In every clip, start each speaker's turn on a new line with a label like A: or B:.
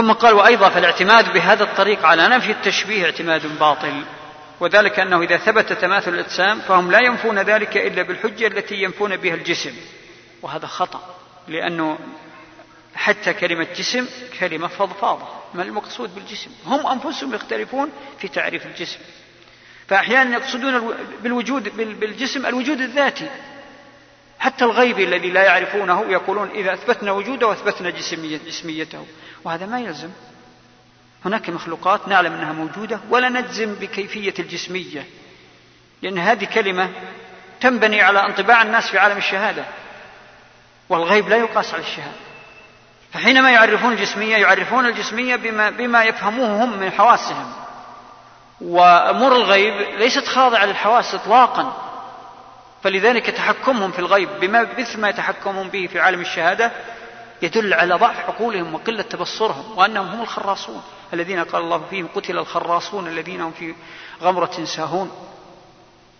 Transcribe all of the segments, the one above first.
A: ثم قال وأيضا فالاعتماد بهذا الطريق على نفي التشبيه اعتماد باطل. وذلك أنه إذا ثبت تماثل الأجسام فهم لا ينفون ذلك إلا بالحجة التي ينفون بها الجسم. وهذا خطأ لأنه حتى كلمة جسم كلمة فضفاضة ما المقصود بالجسم؟ هم أنفسهم يختلفون في تعريف الجسم. فأحيانا يقصدون بالوجود بالجسم الوجود الذاتي. حتى الغيب الذي لا يعرفونه يقولون إذا أثبتنا وجوده أثبتنا جسميته. وهذا ما يلزم. هناك مخلوقات نعلم أنها موجودة ولا نجزم بكيفية الجسمية. لأن هذه كلمة تنبني على انطباع الناس في عالم الشهادة. والغيب لا يقاس على الشهادة. فحينما يعرفون الجسمية يعرفون الجسمية بما, بما يفهموه هم من حواسهم. وأمور الغيب ليست خاضعة للحواس إطلاقا. فلذلك تحكمهم في الغيب بما مثل ما يتحكمون به في عالم الشهادة يدل على ضعف عقولهم وقلة تبصرهم وأنهم هم الخراصون الذين قال الله فيهم قتل الخراصون الذين هم في غمرة ساهون.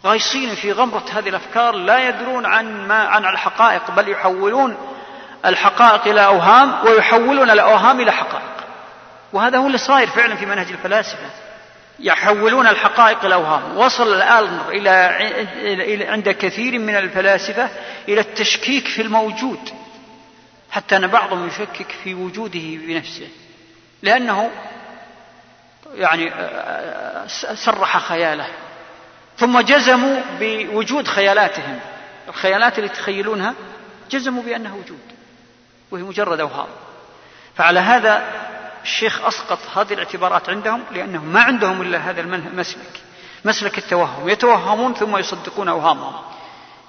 A: غايصين في غمرة هذه الأفكار لا يدرون عن ما عن الحقائق بل يحولون الحقائق إلى أوهام ويحولون الأوهام إلى حقائق. وهذا هو اللي صاير فعلا في منهج الفلاسفة. يحولون الحقائق الأوهام. وصل الأمر إلى عند كثير من الفلاسفة إلى التشكيك في الموجود حتى أن بعضهم يشكك في وجوده بنفسه لأنه يعني سرح خياله ثم جزموا بوجود خيالاتهم. الخيالات اللي تخيلونها جزموا بأنها وجود وهي مجرد أوهام. فعلى هذا الشيخ أسقط هذه الاعتبارات عندهم لأنهم ما عندهم إلا هذا المسلك مسلك التوهم يتوهمون ثم يصدقون أوهامهم.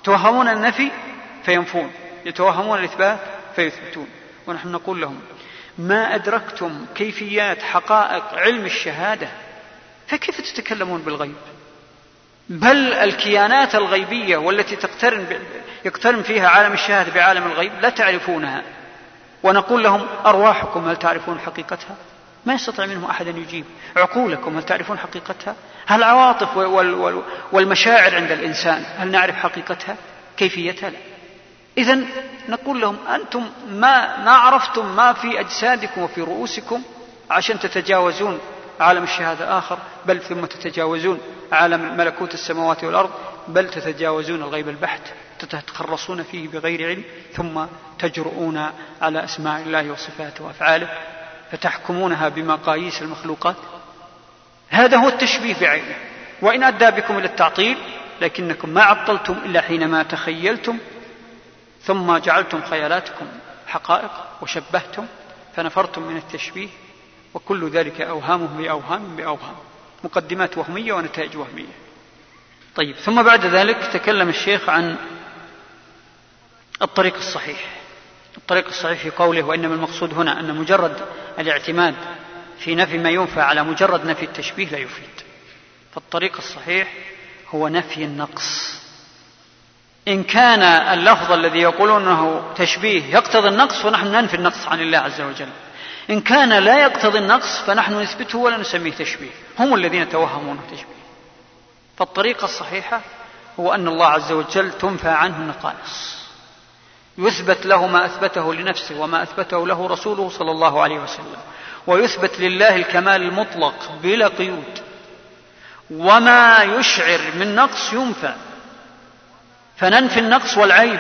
A: يتوهمون النفي فينفون يتوهمون الإثبات فيثبتون. ونحن نقول لهم ما أدركتم كيفيات حقائق علم الشهادة؟ فكيف تتكلمون بالغيب؟ بل الكيانات الغيبية والتي تقترن يقترن فيها عالم الشهادة بعالم الغيب لا تعرفونها. ونقول لهم أرواحكم هل تعرفون حقيقتها؟ ما يستطيع منهم أحد أن يجيب. عقولكم هل تعرفون حقيقتها؟ هل العواطف والمشاعر عند الإنسان هل نعرف حقيقتها؟ كيفيتها لا. إذا نقول لهم أنتم ما ما عرفتم ما في أجسادكم وفي رؤوسكم عشان تتجاوزون عالم الشهادة آخر بل ثم تتجاوزون عالم ملكوت السماوات والأرض بل تتجاوزون الغيب البحت. تتخرصون فيه بغير علم ثم تجرؤون على أسماء الله وصفاته وأفعاله فتحكمونها بمقاييس المخلوقات. هذا هو التشبيه بعينه وإن أدى بكم إلى التعطيل لكنكم ما عطلتم إلا حينما تخيلتم ثم جعلتم خيالاتكم حقائق وشبهتم فنفرتم من التشبيه وكل ذلك أوهامه بأوهام بأوهام مقدمات وهمية ونتائج وهمية. طيب ثم بعد ذلك تكلم الشيخ عن الطريق الصحيح. الطريق الصحيح في قوله وإنما المقصود هنا أن مجرد الاعتماد في نفي ما ينفى على مجرد نفي التشبيه لا يفيد. فالطريق الصحيح هو نفي النقص. إن كان اللفظ الذي يقولونه تشبيه يقتضي النقص فنحن ننفي النقص عن الله عز وجل. إن كان لا يقتضي النقص فنحن نثبته ولا نسميه تشبيه. هم الذين توهمونه تشبيه. فالطريقة الصحيحة هو أن الله عز وجل تنفى عنه النقائص. يثبت له ما أثبته لنفسه وما أثبته له رسوله صلى الله عليه وسلم. ويثبت لله الكمال المطلق بلا قيود. وما يشعر من نقص ينفى. فننفي النقص والعيب.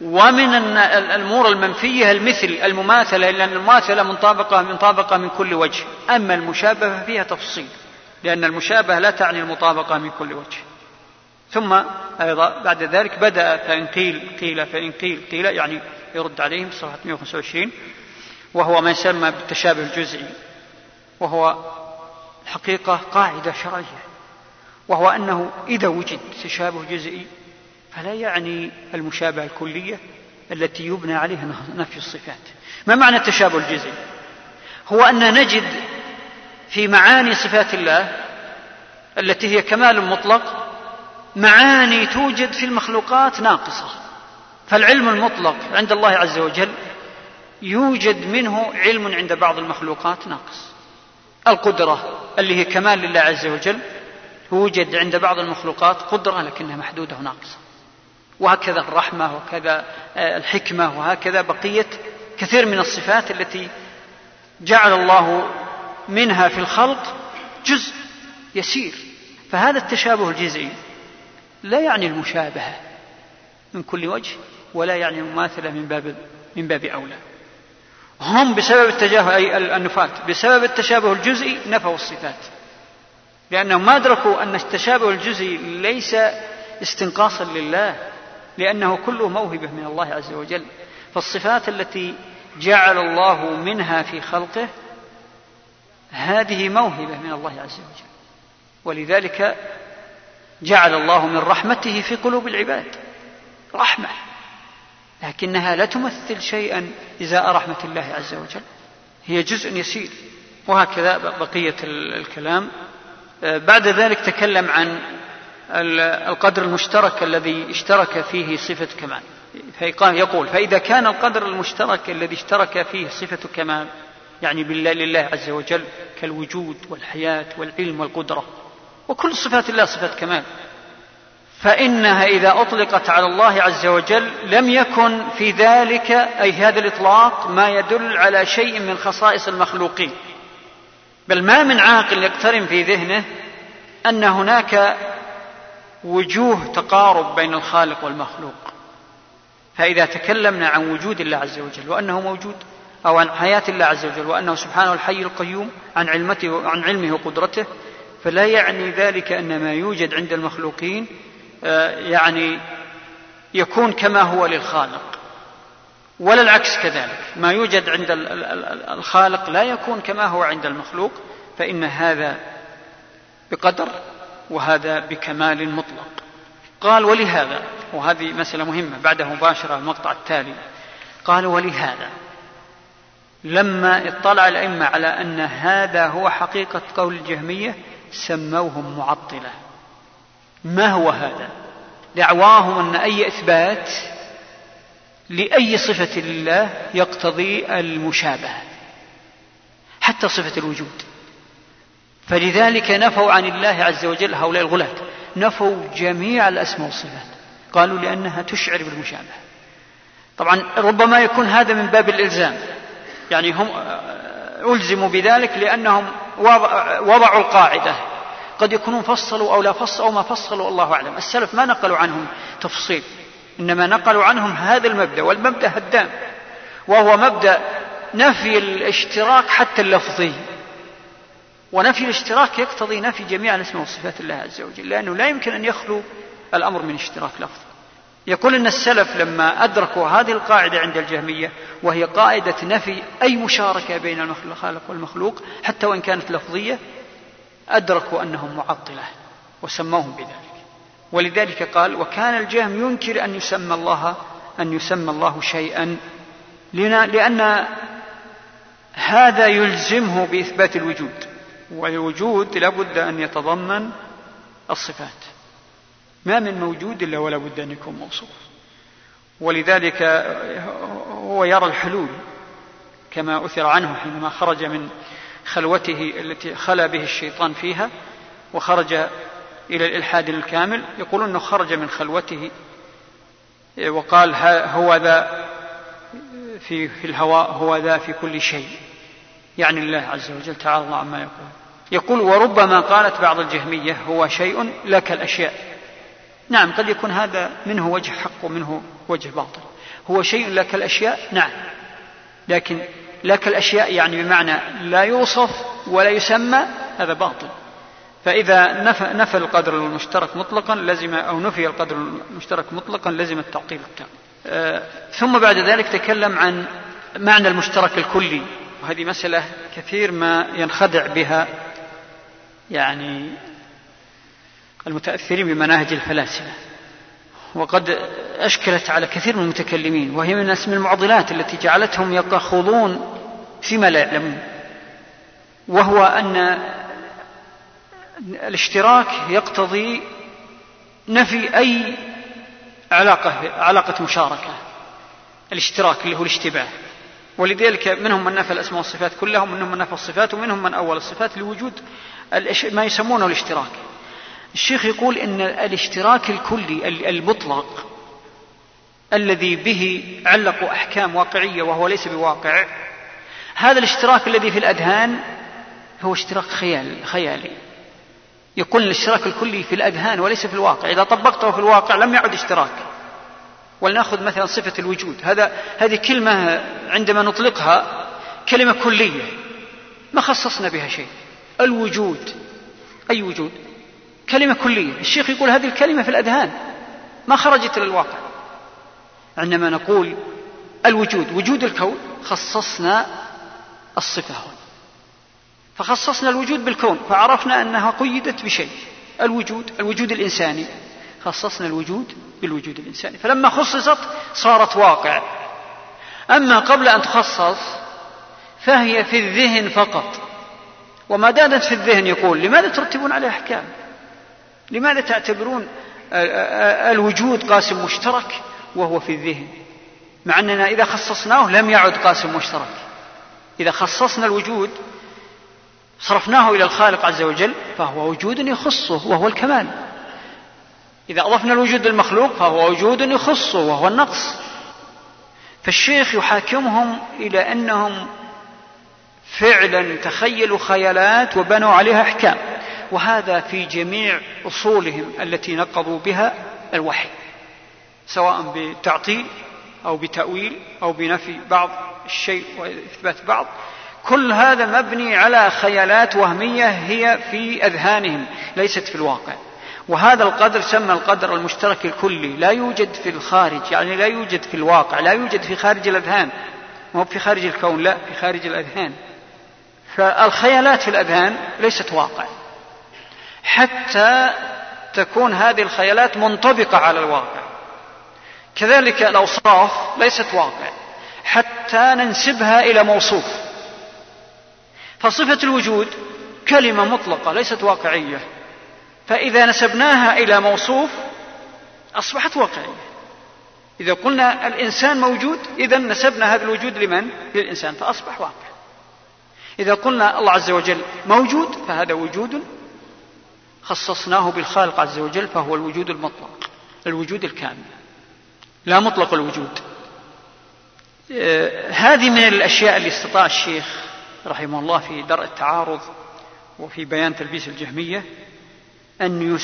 A: ومن الأمور المنفية المثل المماثلة لأن المماثلة منطابقة منطابقة من كل وجه. أما المشابهة فيها تفصيل لأن المشابهة لا تعني المطابقة من كل وجه. ثم أيضا بعد ذلك بدأ فإن قيل قيل فإن قيل قيل يعني يرد عليهم صفحة 125 وهو ما يسمى بالتشابه الجزئي وهو الحقيقة قاعدة شرعية وهو أنه إذا وجد تشابه جزئي فلا يعني المشابهة الكلية التي يبنى عليها نفي الصفات. ما معنى التشابه الجزئي؟ هو أن نجد في معاني صفات الله التي هي كمال مطلق معاني توجد في المخلوقات ناقصة. فالعلم المطلق عند الله عز وجل يوجد منه علم عند بعض المخلوقات ناقص. القدرة اللي هي كمال لله عز وجل يوجد عند بعض المخلوقات قدرة لكنها محدودة وناقصة. وهكذا الرحمة وكذا الحكمة وهكذا بقية كثير من الصفات التي جعل الله منها في الخلق جزء يسير. فهذا التشابه الجزئي لا يعني المشابهة من كل وجه ولا يعني المماثلة من باب من باب أولى. هم بسبب التجاهل أي النفاة بسبب التشابه الجزئي نفوا الصفات. لأنهم ما أدركوا أن التشابه الجزئي ليس استنقاصا لله لأنه كله موهبة من الله عز وجل. فالصفات التي جعل الله منها في خلقه هذه موهبة من الله عز وجل. ولذلك جعل الله من رحمته في قلوب العباد. رحمة. لكنها لا تمثل شيئا إزاء رحمة الله عز وجل. هي جزء يسير. وهكذا بقية الكلام. آه، بعد ذلك تكلم عن القدر المشترك الذي اشترك فيه صفة كمال. يقول فإذا كان القدر المشترك الذي اشترك فيه صفة كمال يعني بالله لله عز وجل كالوجود والحياة والعلم والقدرة. وكل صفات الله صفات كمال. فإنها إذا أطلقت على الله عز وجل لم يكن في ذلك أي هذا الإطلاق ما يدل على شيء من خصائص المخلوقين. بل ما من عاقل يقترن في ذهنه أن هناك وجوه تقارب بين الخالق والمخلوق. فإذا تكلمنا عن وجود الله عز وجل وأنه موجود أو عن حياة الله عز وجل وأنه سبحانه الحي القيوم عن علمته عن علمه وقدرته فلا يعني ذلك أن ما يوجد عند المخلوقين آه، يعني يكون كما هو للخالق ولا العكس كذلك. ما يوجد عند الخالق لا يكون كما هو عند المخلوق فإن هذا بقدر وهذا بكمال مطلق. قال ولهذا وهذه مسألة مهمة بعدها مباشرة المقطع التالي. قال ولهذا لما اطلع الأئمة على أن هذا هو حقيقة قول الجهمية سموهم معطلة. ما هو هذا؟ دعواهم أن أي إثبات لأي صفة لله يقتضي المشابهة حتى صفة الوجود. فلذلك نفوا عن الله عز وجل هؤلاء الغلاة. نفوا جميع الأسماء والصفات. قالوا لأنها تشعر بالمشابهة. طبعا ربما يكون هذا من باب الإلزام. يعني هم ألزموا بذلك لأنهم وضعوا القاعدة. قد يكونون فصلوا أو لا فصلوا أو ما فصلوا الله أعلم. السلف ما نقلوا عنهم تفصيل إنما نقلوا عنهم هذا المبدأ والمبدأ هدام وهو مبدأ نفي الاشتراك حتى اللفظي. ونفي الاشتراك يقتضي نفي جميع الاسماء وصفات الله عز وجل لأنه لا يمكن أن يخلو الأمر من اشتراك لفظي. يقول إن السلف لما أدركوا هذه القاعدة عند الجهمية وهي قاعدة نفي أي مشاركة بين الخالق والمخلوق حتى وإن كانت لفظية أدركوا أنهم معطلة وسموهم بذلك. ولذلك قال وكان الجهم ينكر أن يسمى الله أن يسمى الله شيئا لأن هذا يلزمه بإثبات الوجود. والوجود لابد أن يتضمن الصفات. ما من موجود إلا ولا بد أن يكون موصوف. ولذلك هو يرى الحلول كما أثر عنه حينما خرج من خلوته التي خلا به الشيطان فيها وخرج إلى الإلحاد الكامل. يقول أنه خرج من خلوته وقال هو ذا في, في الهواء هو ذا في كل شيء. يعني الله عز وجل تعالى الله عما يقول. يقول وربما قالت بعض الجهمية هو شيء لك الأشياء. نعم قد يكون هذا منه وجه حق ومنه وجه باطل. هو شيء لك الأشياء نعم. لكن لك الأشياء يعني بمعنى لا يوصف ولا يسمى هذا باطل. فإذا نفى, نفى القدر المشترك مطلقا لزم أو نفي القدر المشترك مطلقا لزم التعطيل التام. آه ثم بعد ذلك تكلم عن معنى المشترك الكلي. وهذه مسألة كثير ما ينخدع بها يعني المتأثرين بمناهج الفلاسفة. وقد أشكلت على كثير من المتكلمين وهي من اسم المعضلات التي جعلتهم يخوضون فيما لا يعلمون. وهو أن الاشتراك يقتضي نفي أي علاقة علاقة مشاركة الاشتراك اللي هو الاشتباه. ولذلك منهم من نفى الأسماء والصفات كلها ومنهم من نفى الصفات ومنهم من أول الصفات لوجود ما يسمونه الاشتراك. الشيخ يقول إن الاشتراك الكلي المطلق الذي به علقوا أحكام واقعية وهو ليس بواقع هذا الاشتراك الذي في الأذهان هو اشتراك خيال خيالي. يكون الاشتراك الكلي في الأذهان وليس في الواقع. إذا طبقته في الواقع لم يعد اشتراك. ولنأخذ مثلا صفة الوجود. هذا هذه كلمة عندما نطلقها كلمة كلية. ما خصصنا بها شيء. الوجود. أي وجود؟ كلمة كلية. الشيخ يقول هذه الكلمة في الأذهان. ما خرجت إلى الواقع. عندما نقول الوجود وجود الكون خصصنا الصفة هنا. فخصصنا الوجود بالكون فعرفنا أنها قيدت بشيء. الوجود الوجود الإنساني. خصصنا الوجود بالوجود الإنساني. فلما خصصت صارت واقع. أما قبل أن تخصص فهي في الذهن فقط. وما دامت في الذهن يقول لماذا ترتبون عليه أحكام لماذا تعتبرون الوجود قاسم مشترك وهو في الذهن؟ مع أننا إذا خصصناه لم يعد قاسم مشترك. إذا خصصنا الوجود صرفناه إلى الخالق عز وجل فهو وجود يخصه وهو الكمال. إذا أضفنا الوجود للمخلوق فهو وجود يخصه وهو النقص. فالشيخ يحاكمهم إلى أنهم فعلا تخيلوا خيالات وبنوا عليها أحكام. وهذا في جميع أصولهم التي نقضوا بها الوحي سواء بتعطيل أو بتأويل أو بنفي بعض الشيء وإثبات بعض. كل هذا مبني على خيالات وهمية هي في أذهانهم ليست في الواقع. وهذا القدر سمى القدر المشترك الكلي لا يوجد في الخارج يعني لا يوجد في الواقع لا يوجد في خارج الأذهان. مو في خارج الكون لا في خارج الأذهان. فالخيالات في الأذهان ليست واقع. حتى تكون هذه الخيالات منطبقة على الواقع. كذلك الأوصاف ليست واقع. حتى ننسبها إلى موصوف. فصفة الوجود كلمة مطلقة ليست واقعية. فإذا نسبناها إلى موصوف أصبحت واقعية. إذا قلنا الإنسان موجود إذا نسبنا هذا الوجود لمن؟ للإنسان فأصبح واقع. إذا قلنا الله عز وجل موجود فهذا وجود خصصناه بالخالق عز وجل فهو الوجود المطلق الوجود الكامل. لا مطلق الوجود. آه، هذه من الأشياء اللي استطاع الشيخ رحمه الله في درء التعارض وفي بيان تلبيس الجهمية أن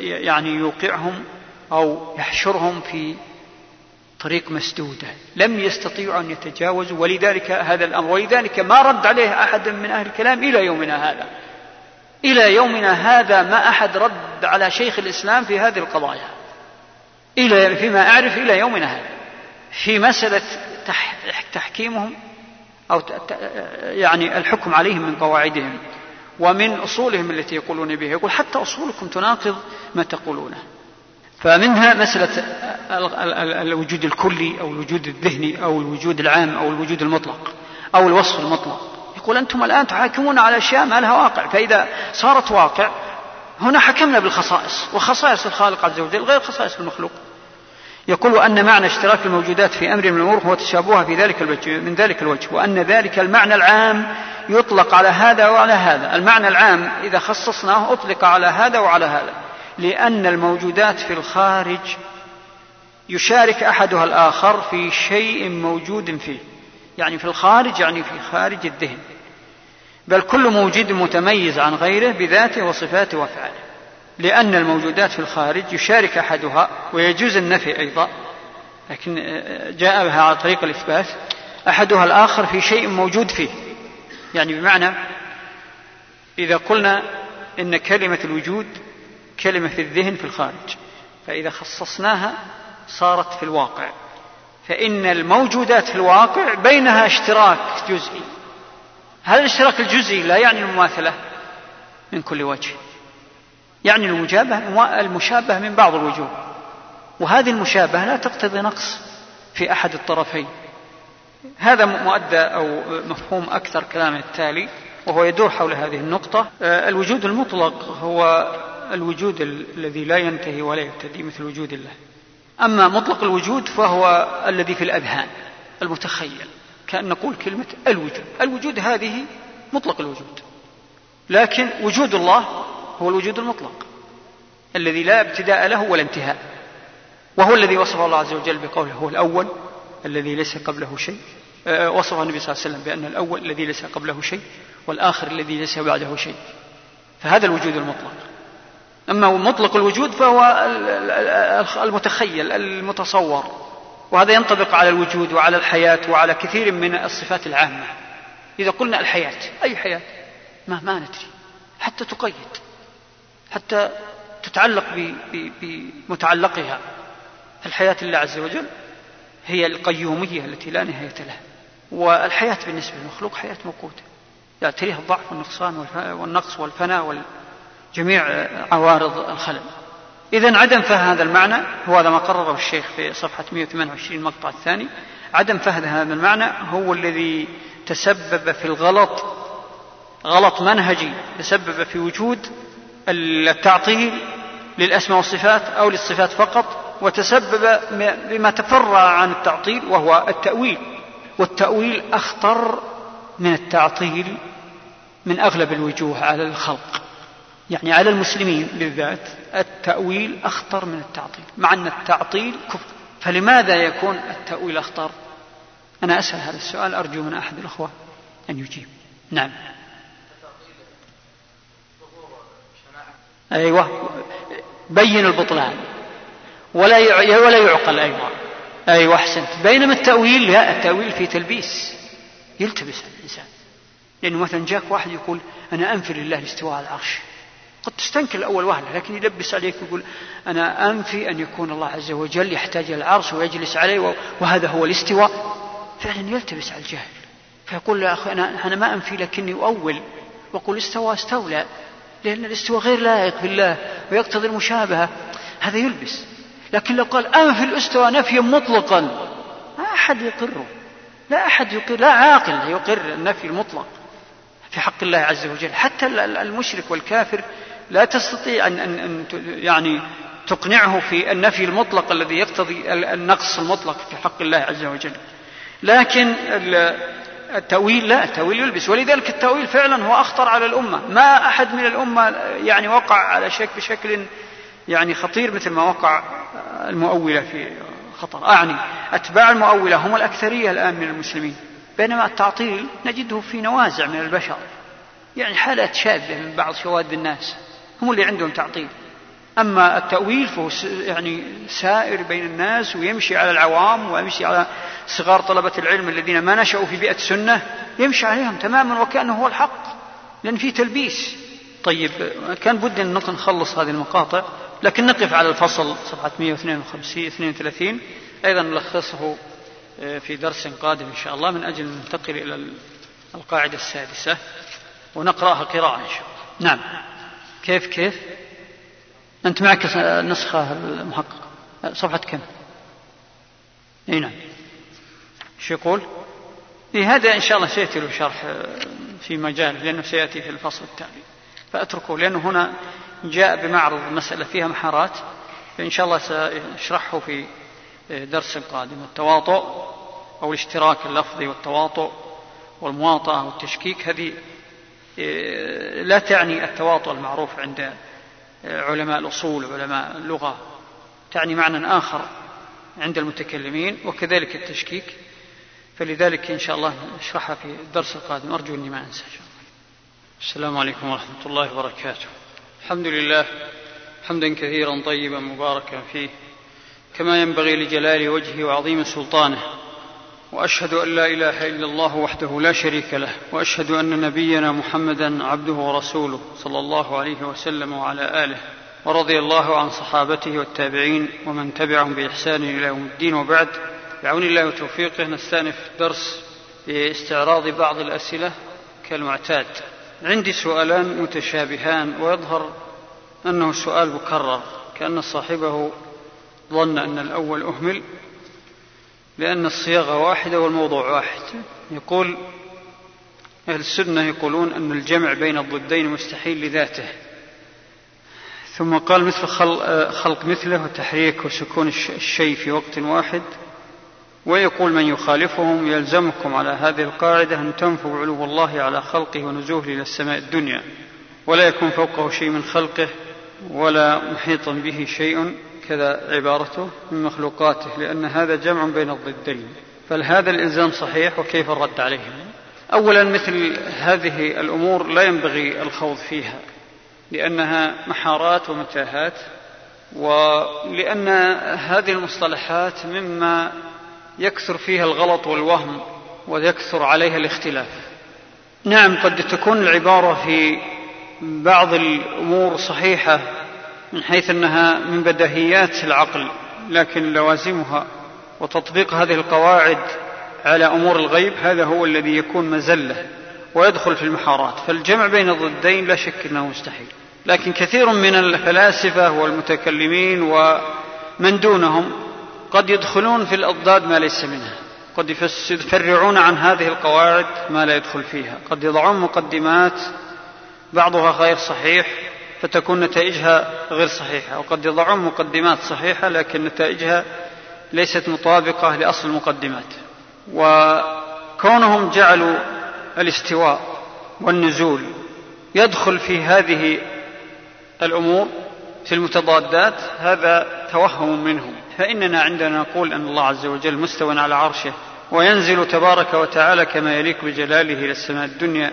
A: يعني يوقعهم أو يحشرهم في طريق مسدودة لم يستطيعوا أن يتجاوزوا ولذلك هذا الأمر ولذلك ما رد عليه أحد من أهل الكلام إلى يومنا هذا. إلى يومنا هذا ما أحد رد على شيخ الإسلام في هذه القضايا. إلى فيما أعرف إلى يومنا هذا. في مسألة تحكيمهم أو يعني الحكم عليهم من قواعدهم ومن أصولهم التي يقولون بها. يقول حتى أصولكم تناقض ما تقولونه. فمنها مسألة الوجود الكلي أو الوجود الذهني أو الوجود العام أو الوجود المطلق أو الوصف المطلق. يقول أنتم الآن تحاكمون على أشياء ما لها واقع فإذا صارت واقع هنا حكمنا بالخصائص وخصائص الخالق عز وجل غير خصائص المخلوق. يقول أن معنى اشتراك الموجودات في أمر من الأمور هو تشابهها في ذلك الوجه من ذلك الوجه وأن ذلك المعنى العام يطلق على هذا وعلى هذا. المعنى العام إذا خصصناه أطلق على هذا وعلى هذا لأن الموجودات في الخارج يشارك أحدها الآخر في شيء موجود فيه يعني في الخارج يعني في خارج الذهن. بل كل موجود متميز عن غيره بذاته وصفاته وأفعاله. لأن الموجودات في الخارج يشارك أحدها ويجوز النفي أيضا. لكن جاء بها على طريق الإثبات. أحدها الآخر في شيء موجود فيه. يعني بمعنى إذا قلنا إن كلمة الوجود كلمة في الذهن في الخارج فإذا خصصناها صارت في الواقع. فإن الموجودات في الواقع بينها اشتراك جزئي. هذا الاشتراك الجزئي لا يعني المماثلة من كل وجه. يعني المجابهة المشابهة من بعض الوجوه. وهذه المشابهة لا تقتضي نقص في أحد الطرفين. هذا مؤدى أو مفهوم أكثر كلام التالي وهو يدور حول هذه النقطة. آه، الوجود المطلق هو الوجود الذي لا ينتهي ولا يبتدي مثل وجود الله. أما مطلق الوجود فهو الذي في الأذهان المتخيل. كأن نقول كلمة الوجود. الوجود هذه مطلق الوجود. لكن وجود الله هو الوجود المطلق. الذي لا ابتداء له ولا انتهاء. وهو الذي وصف الله عز وجل بقوله هو الأول الذي ليس قبله شيء. آه، وصف النبي صلى الله عليه وسلم بأن الأول الذي ليس قبله شيء والآخر الذي ليس بعده شيء. فهذا الوجود المطلق. أما مطلق الوجود فهو المتخيل المتصور. وهذا ينطبق على الوجود وعلى الحياة وعلى كثير من الصفات العامة. إذا قلنا الحياة أي حياة؟ ما ما ندري. حتى تقيد حتى تتعلق بمتعلقها الحياة الله عز وجل هي القيومية التي لا نهاية لها. والحياة بالنسبة للمخلوق حياة موقوتة. يعتريها الضعف والنقصان والنقص والفناء وجميع عوارض الخلل. إذا عدم فهم هذا المعنى هو هذا ما قرره الشيخ في صفحة 128 المقطع الثاني. عدم فهم هذا المعنى هو الذي تسبب في الغلط غلط منهجي تسبب في وجود التعطيل للأسماء والصفات أو للصفات فقط وتسبب بما تفرع عن التعطيل وهو التأويل. والتأويل أخطر من التعطيل من أغلب الوجوه على الخلق. يعني على المسلمين بالذات التأويل أخطر من التعطيل مع أن التعطيل كفر. فلماذا يكون التأويل أخطر؟ أنا أسأل هذا السؤال أرجو من أحد الأخوة أن يجيب. نعم. أيوة. بين البطلان. ولا ولا يعقل أيضا. أيوة أحسنت. بينما التأويل لا التأويل في تلبيس. يلتبس الإنسان. لأنه مثلا جاك واحد يقول أنا أنفي لله الاستواء على العرش. قد تستنكر الأول وهلة لكن يلبس عليك ويقول أنا أنفي أن يكون الله عز وجل يحتاج إلى العرش ويجلس عليه وهذا هو الاستواء. فعلا يلتبس على الجاهل فيقول يا أخي أنا, أنا ما أنفي لكني أؤول وأقول استوى استولى لأن الاستواء غير لائق بالله ويقتضي المشابهة. هذا يلبس. لكن لو قال أنفي الاستواء نفيا مطلقا ما أحد يقره. لا أحد يقر لا عاقل يقر النفي المطلق في حق الله عز وجل. حتى المشرك والكافر لا تستطيع أن, أن, أن يعني تقنعه في النفي المطلق الذي يقتضي النقص المطلق في حق الله عز وجل. لكن التأويل لا التأويل يلبس. ولذلك التأويل فعلا هو أخطر على الأمة. ما أحد من الأمة يعني وقع على شك بشكل يعني خطير مثل ما وقع المؤولة في خطر. أعني أتباع المؤولة هم الأكثرية الآن من المسلمين. بينما التعطيل نجده في نوازع من البشر. يعني حالات شاذة من بعض شواذ الناس. هم اللي عندهم تعطيل. أما التأويل فهو يعني سائر بين الناس ويمشي على العوام ويمشي على صغار طلبة العلم الذين ما نشأوا في بيئة السنة يمشي عليهم تماما وكأنه هو الحق لأن في تلبيس. طيب كان بد أن نخلص هذه المقاطع لكن نقف على الفصل صفحة 152 32 أيضا نلخصه آه، في درس قادم إن شاء الله من أجل أن ننتقل إلى القاعدة السادسة ونقرأها قراءة إن شاء الله. نعم. كيف كيف؟ أنت معك نسخة المحققة صفحة كم؟ إي نعم. شو يقول؟ إيه هذا إن شاء الله سيأتي له شرح في مجال لأنه سيأتي في الفصل التالي. فأتركه لأنه هنا جاء بمعرض مسألة فيها محارات. فإن شاء الله سأشرحه في درس قادم. التواطؤ أو الاشتراك اللفظي والتواطؤ والمواطأة والتشكيك هذه لا تعني التواطؤ المعروف عند علماء الأصول وعلماء اللغة. تعني معنى آخر عند المتكلمين وكذلك التشكيك. فلذلك إن شاء الله نشرحها في الدرس القادم. أرجو أني ما أنسى السلام عليكم ورحمة الله وبركاته. الحمد لله حمدا كثيرا طيبا مباركا فيه. كما ينبغي لجلال وجهه وعظيم سلطانه. وأشهد أن لا إله إلا الله وحده لا شريك له وأشهد أن نبينا محمدا عبده ورسوله صلى الله عليه وسلم وعلى آله ورضي الله عن صحابته والتابعين ومن تبعهم بإحسان إلى يوم الدين وبعد. بعون الله وتوفيقه نستأنف درس باستعراض بعض الأسئلة كالمعتاد. عندي سؤالان متشابهان ويظهر أنه سؤال مكرر كأن صاحبه ظن أن الأول أهمل. لأن الصياغة واحدة والموضوع واحد. يقول أهل السنة يقولون أن الجمع بين الضدين مستحيل لذاته. ثم قال مثل خلق مثله وتحريك وسكون الشيء في وقت واحد. ويقول من يخالفهم يلزمكم على هذه القاعدة أن تنفوا علو الله على خلقه ونزوله إلى السماء الدنيا. ولا يكون فوقه شيء من خلقه ولا محيطا به شيء كذا عبارته من مخلوقاته لأن هذا جمع بين الضدين. بل هذا الإلزام صحيح وكيف الرد عليهم؟ أولا مثل هذه الأمور لا ينبغي الخوض فيها لأنها محارات ومتاهات ولأن هذه المصطلحات مما يكثر فيها الغلط والوهم ويكثر عليها الاختلاف. نعم قد تكون العبارة في بعض الأمور صحيحة من حيث أنها من بدهيات العقل لكن لوازمها وتطبيق هذه القواعد على أمور الغيب هذا هو الذي يكون مزلة ويدخل في المحارات. فالجمع بين الضدين لا شك إنه مستحيل. لكن كثير من الفلاسفة والمتكلمين ومن دونهم قد يدخلون في الأضداد ما ليس منها. قد يفرعون عن هذه القواعد ما لا يدخل فيها. قد يضعون مقدمات بعضها غير صحيح فتكون نتائجها غير صحيحة. وقد يضعون مقدمات صحيحة لكن نتائجها ليست مطابقة لأصل المقدمات. وكونهم جعلوا الاستواء والنزول يدخل في هذه الأمور في المتضادات هذا توهم منهم. فإننا عندنا نقول أن الله عز وجل مستوى على عرشه وينزل تبارك وتعالى كما يليق بجلاله إلى السماء الدنيا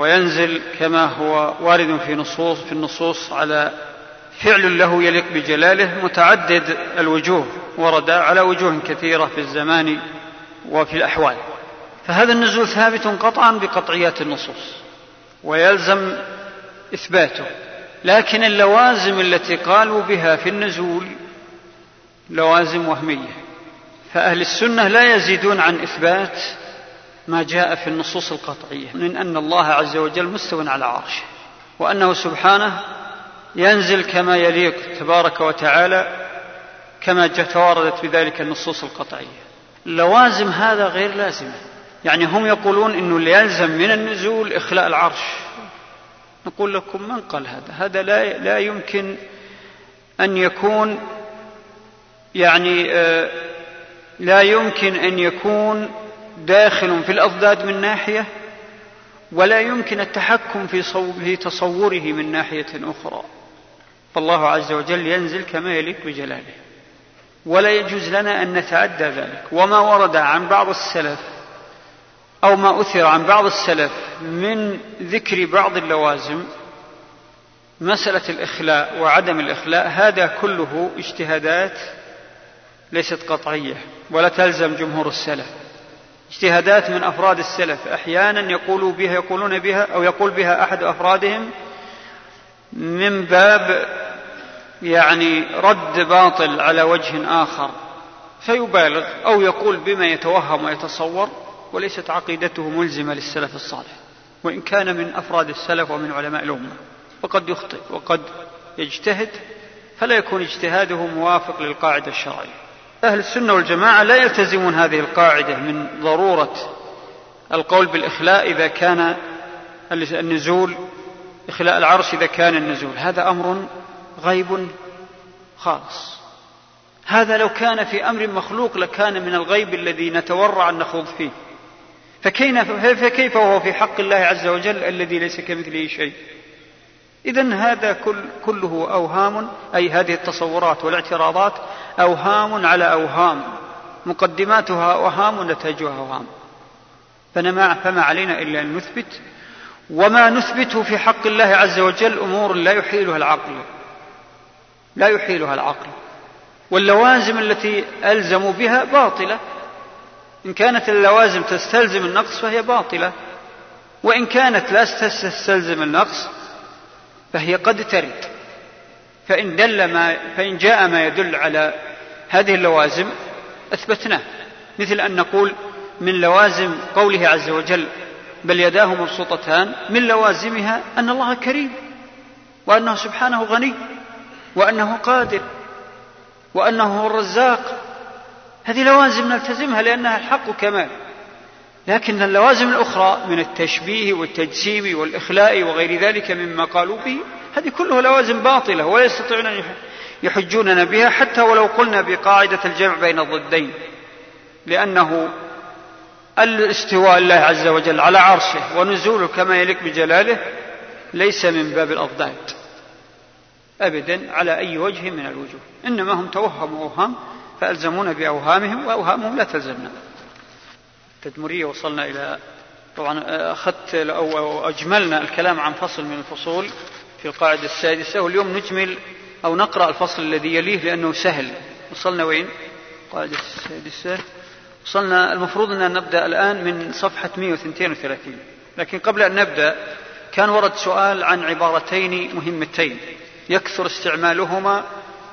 A: وينزل كما هو وارد في نصوص في النصوص على فعل له يليق بجلاله متعدد الوجوه ورد على وجوه كثيرة في الزمان وفي الأحوال. فهذا النزول ثابت قطعا بقطعيات النصوص ويلزم إثباته. لكن اللوازم التي قالوا بها في النزول لوازم وهمية. فأهل السنة لا يزيدون عن إثبات ما جاء في النصوص القطعية من أن الله عز وجل مستوى على عرشه وأنه سبحانه ينزل كما يليق تبارك وتعالى كما تواردت بذلك النصوص القطعية. لوازم هذا غير لازمة. يعني هم يقولون أنه يلزم من النزول إخلاء العرش. نقول لكم من قال هذا؟ هذا لا, لا يمكن أن يكون يعني آه، لا يمكن أن يكون داخل في الأضداد من ناحية ولا يمكن التحكم في, تصوره من ناحية أخرى. فالله عز وجل ينزل كما يليق بجلاله. ولا يجوز لنا أن نتعدى ذلك. وما ورد عن بعض السلف أو ما أثر عن بعض السلف من ذكر بعض اللوازم مسألة الإخلاء وعدم الإخلاء هذا كله اجتهادات ليست قطعية ولا تلزم جمهور السلف. اجتهادات من أفراد السلف. أحيانا يقولوا بها يقولون بها أو يقول بها أحد أفرادهم من باب يعني رد باطل على وجه آخر فيبالغ أو يقول بما يتوهم ويتصور وليست عقيدته ملزمة للسلف الصالح وإن كان من أفراد السلف ومن علماء الأمة. وقد يخطئ وقد يجتهد فلا يكون اجتهاده موافق للقاعدة الشرعية. أهل السنة والجماعة لا يلتزمون هذه القاعدة من ضرورة القول بالإخلاء إذا كان النزول إخلاء العرش إذا كان النزول. هذا أمر غيب خالص. هذا لو كان في أمر مخلوق لكان من الغيب الذي نتورع أن نخوض فيه. فكيف وهو في حق الله عز وجل الذي ليس كمثله شيء؟ اذا هذا كل كله أوهام أي هذه التصورات والاعتراضات أوهام على أوهام. مقدماتها أوهام ونتائجها أوهام. فما علينا إلا أن نثبت. وما نثبته في حق الله عز وجل أمور لا يحيلها العقل. لا يحيلها العقل. واللوازم التي ألزموا بها باطلة. إن كانت اللوازم تستلزم النقص فهي باطلة. وإن كانت لا تستلزم النقص فهي قد ترد. فإن دل ما فإن جاء ما يدل على هذه اللوازم أثبتناه. مثل أن نقول من لوازم قوله عز وجل بل يداه مبسوطتان من لوازمها أن الله كريم وأنه سبحانه غني وأنه قادر وأنه هو الرزاق. هذه لوازم نلتزمها لأنها الحق كمال. لكن اللوازم الأخرى من التشبيه والتجسيم والإخلاء وغير ذلك مما قالوا به هذه كلها لوازم باطلة ولا يستطيعون أن يحجوننا بها حتى ولو قلنا بقاعدة الجمع بين الضدين. لأنه الاستواء الله عز وجل على عرشه ونزوله كما يليق بجلاله ليس من باب الأضداد. أبدا على أي وجه من الوجوه. إنما هم توهموا أوهام فألزمونا بأوهامهم وأوهامهم لا تلزمنا. التدمرية وصلنا إلى طبعا أخذت أو أجملنا الكلام عن فصل من الفصول. في القاعدة السادسة واليوم نجمل أو نقرأ الفصل الذي يليه لأنه سهل. وصلنا وين؟ القاعدة السادسة. وصلنا المفروض أن نبدأ الآن من صفحة 132 لكن قبل أن نبدأ كان ورد سؤال عن عبارتين مهمتين. يكثر استعمالهما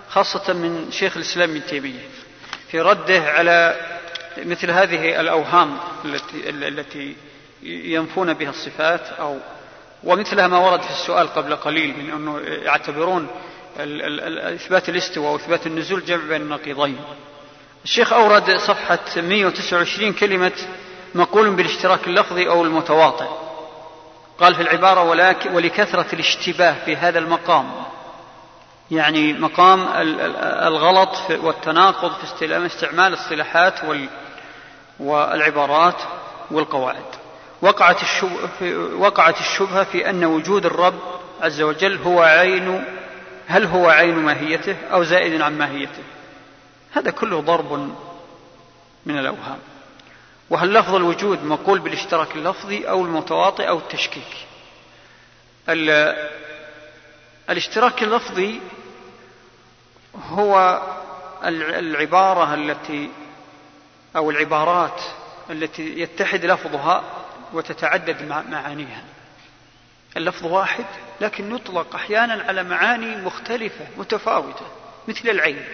A: خاصة من شيخ الإسلام ابن تيمية في رده على مثل هذه الأوهام التي التي ينفون بها الصفات أو ومثلها ما ورد في السؤال قبل قليل من أنه يعتبرون إثبات الاستواء وإثبات النزول جمع بين النقيضين الشيخ أورد صفحة 129 كلمة مقول بالاشتراك اللفظي أو المتواطئ. قال في العبارة ولكثرة الاشتباه في هذا المقام يعني مقام الغلط والتناقض في استعمال الصلاحات والعبارات والقواعد. وقعت الشبهة, وقعت الشبهة في أن وجود الرب عز وجل هو عين هل هو عين ماهيته أو زائد عن ماهيته؟ هذا كله ضرب من الأوهام. وهل لفظ الوجود مقول بالاشتراك اللفظي أو المتواطئ أو التشكيك؟ الاشتراك اللفظي هو العبارة التي أو العبارات التي يتحد لفظها وتتعدد معانيها. اللفظ واحد لكن يطلق أحيانا على معاني مختلفة متفاوتة مثل العين.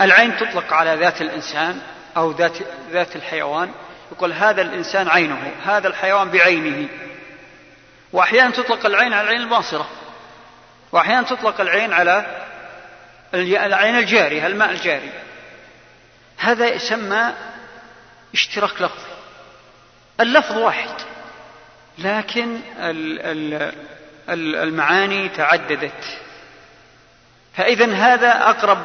A: العين تطلق على ذات الإنسان أو ذات, ذات الحيوان يقول هذا الإنسان عينه هذا الحيوان بعينه. وأحيانا تطلق العين على العين الباصرة. وأحيانا تطلق العين على العين الجاري الماء الجاري. هذا يسمى اشتراك لفظي. اللفظ واحد. لكن المعاني تعددت. فإذا هذا أقرب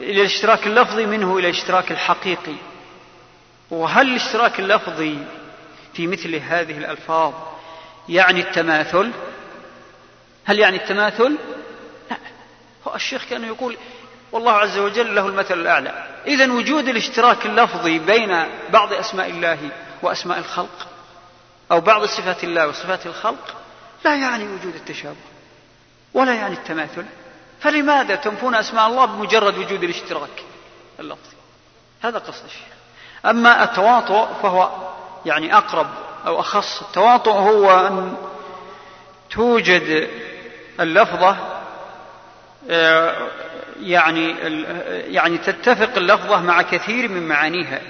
A: إلى الاشتراك اللفظي منه إلى الاشتراك الحقيقي. وهل الاشتراك اللفظي في مثل هذه الألفاظ يعني التماثل؟ هل يعني التماثل؟ لا. هو الشيخ كان يقول والله عز وجل له المثل الأعلى. إذا وجود الاشتراك اللفظي بين بعض أسماء الله وأسماء الخلق أو بعض صفات الله وصفات الخلق لا يعني وجود التشابه ولا يعني التماثل. فلماذا تنفون أسماء الله بمجرد وجود الاشتراك؟ اللفظي هذا قصد الشيخ. أما التواطؤ فهو يعني أقرب أو أخص. التواطؤ هو أن توجد اللفظة آه، يعني يعني تتفق اللفظة مع كثير من معانيها.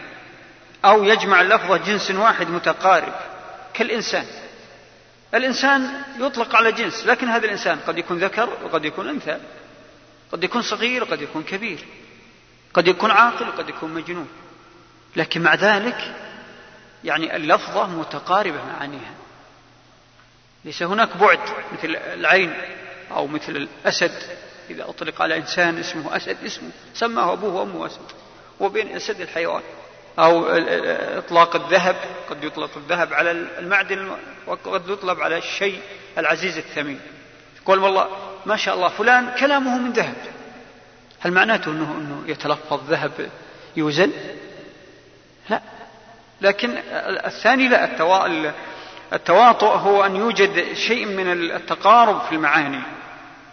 A: أو يجمع اللفظة جنس واحد متقارب كالإنسان. الإنسان يطلق على جنس لكن هذا الإنسان قد يكون ذكر وقد يكون أنثى قد يكون صغير وقد يكون كبير قد يكون عاقل وقد يكون مجنون. لكن مع ذلك يعني اللفظة متقاربة معانيها. ليس هناك بعد مثل العين أو مثل الأسد. إذا أطلق على إنسان اسمه أسد اسمه سماه أبوه وأمه أسد. وبين أسد الحيوان. أو إطلاق الذهب قد يطلق الذهب على المعدن وقد يطلب على الشيء العزيز الثمين. يقول والله ما شاء الله فلان كلامه من ذهب. هل معناته أنه, أنه يتلفظ ذهب يوزن؟ لا. لكن الثاني لا التواطؤ هو أن يوجد شيء من التقارب في المعاني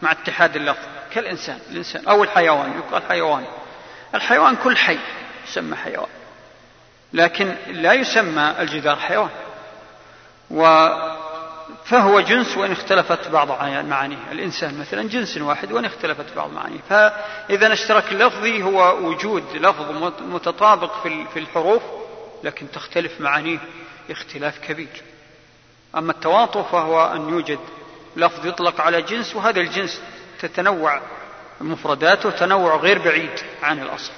A: مع اتحاد اللفظ كالإنسان. الإنسان أو الحيوان يقال حيوان. الحيوان كل حي يسمى حيوان. لكن لا يسمى الجدار حيوان. و فهو جنس وإن اختلفت بعض معانيه. الإنسان مثلا جنس واحد وإن اختلفت بعض معانيه. فإذا الاشتراك اللفظي هو وجود لفظ متطابق في الحروف لكن تختلف معانيه اختلاف كبير. أما التواطؤ فهو أن يوجد لفظ يطلق على جنس وهذا الجنس تتنوع مفرداته تنوع غير بعيد عن الأصل.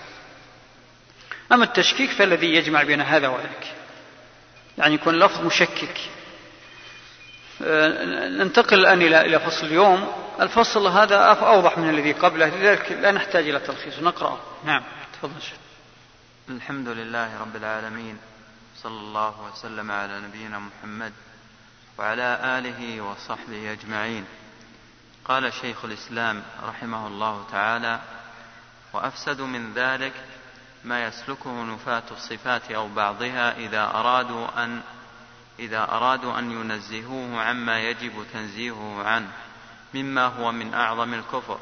A: أما التشكيك فالذي يجمع بين هذا وذاك يعني يكون لفظ مشكك. آه، ننتقل الآن إلى إلى فصل اليوم. الفصل هذا أوضح من الذي قبله لذلك لا نحتاج إلى تلخيص. نقرأ نعم. تفضل.
B: الحمد لله رب العالمين صلى الله وسلم على نبينا محمد وعلى آله وصحبه أجمعين. قال شيخ الإسلام رحمه الله تعالى وأفسد من ذلك ما يسلكه نفاة الصفات أو بعضها إذا أرادوا أن إذا أرادوا أن ينزهوه عما يجب تنزيهه عنه مما هو من أعظم الكفر.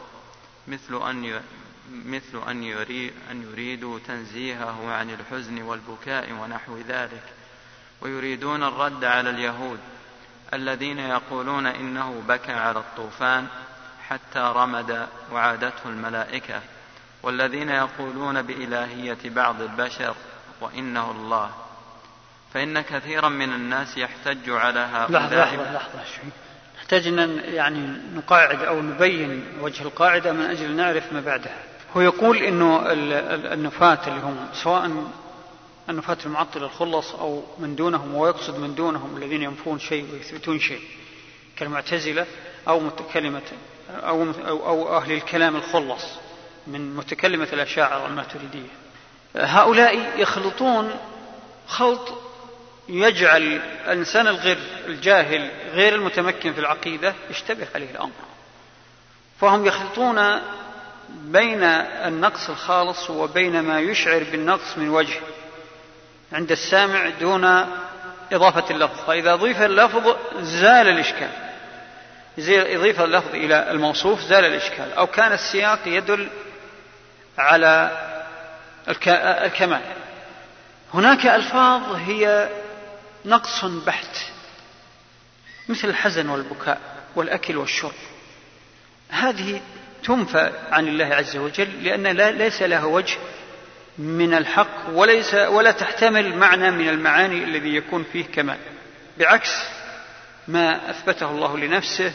B: مثل أن مثل أن, يريد أن يريدوا تنزيهه عن الحزن والبكاء ونحو ذلك. ويريدون الرد على اليهود الذين يقولون إنه بكى على الطوفان حتى رمد وعادته الملائكة. والذين يقولون بإلهية بعض البشر وإنه الله. فإن كثيرا من الناس يحتج على هؤلاء.
A: لحظة لحظة لحظة شوي. نحتاج أن يعني نقاعد أو نبين وجه القاعدة من أجل نعرف ما بعدها. هو يقول أنه النفاة اللي هم سواء النفاة المعطلة الخلص أو من دونهم ويقصد من دونهم الذين ينفون شيء ويثبتون شيء كالمعتزلة أو متكلمة أو, أو, أو أهل الكلام الخلص. من متكلمة الأشاعرة الماتريدية هؤلاء يخلطون خلط يجعل الإنسان الغير الجاهل غير المتمكن في العقيدة يشتبه عليه الأمر. فهم يخلطون بين النقص الخالص وبين ما يشعر بالنقص من وجه عند السامع دون إضافة اللفظ. فإذا أضيف اللفظ زال الإشكال. إذا أضيف اللفظ إلى الموصوف زال الإشكال. أو كان السياق يدل على الكمال. هناك ألفاظ هي نقص بحت مثل الحزن والبكاء والأكل والشرب. هذه تنفى عن الله عز وجل لأن ليس لها وجه من الحق وليس ولا تحتمل معنى من المعاني الذي يكون فيه كمال. بعكس ما أثبته الله لنفسه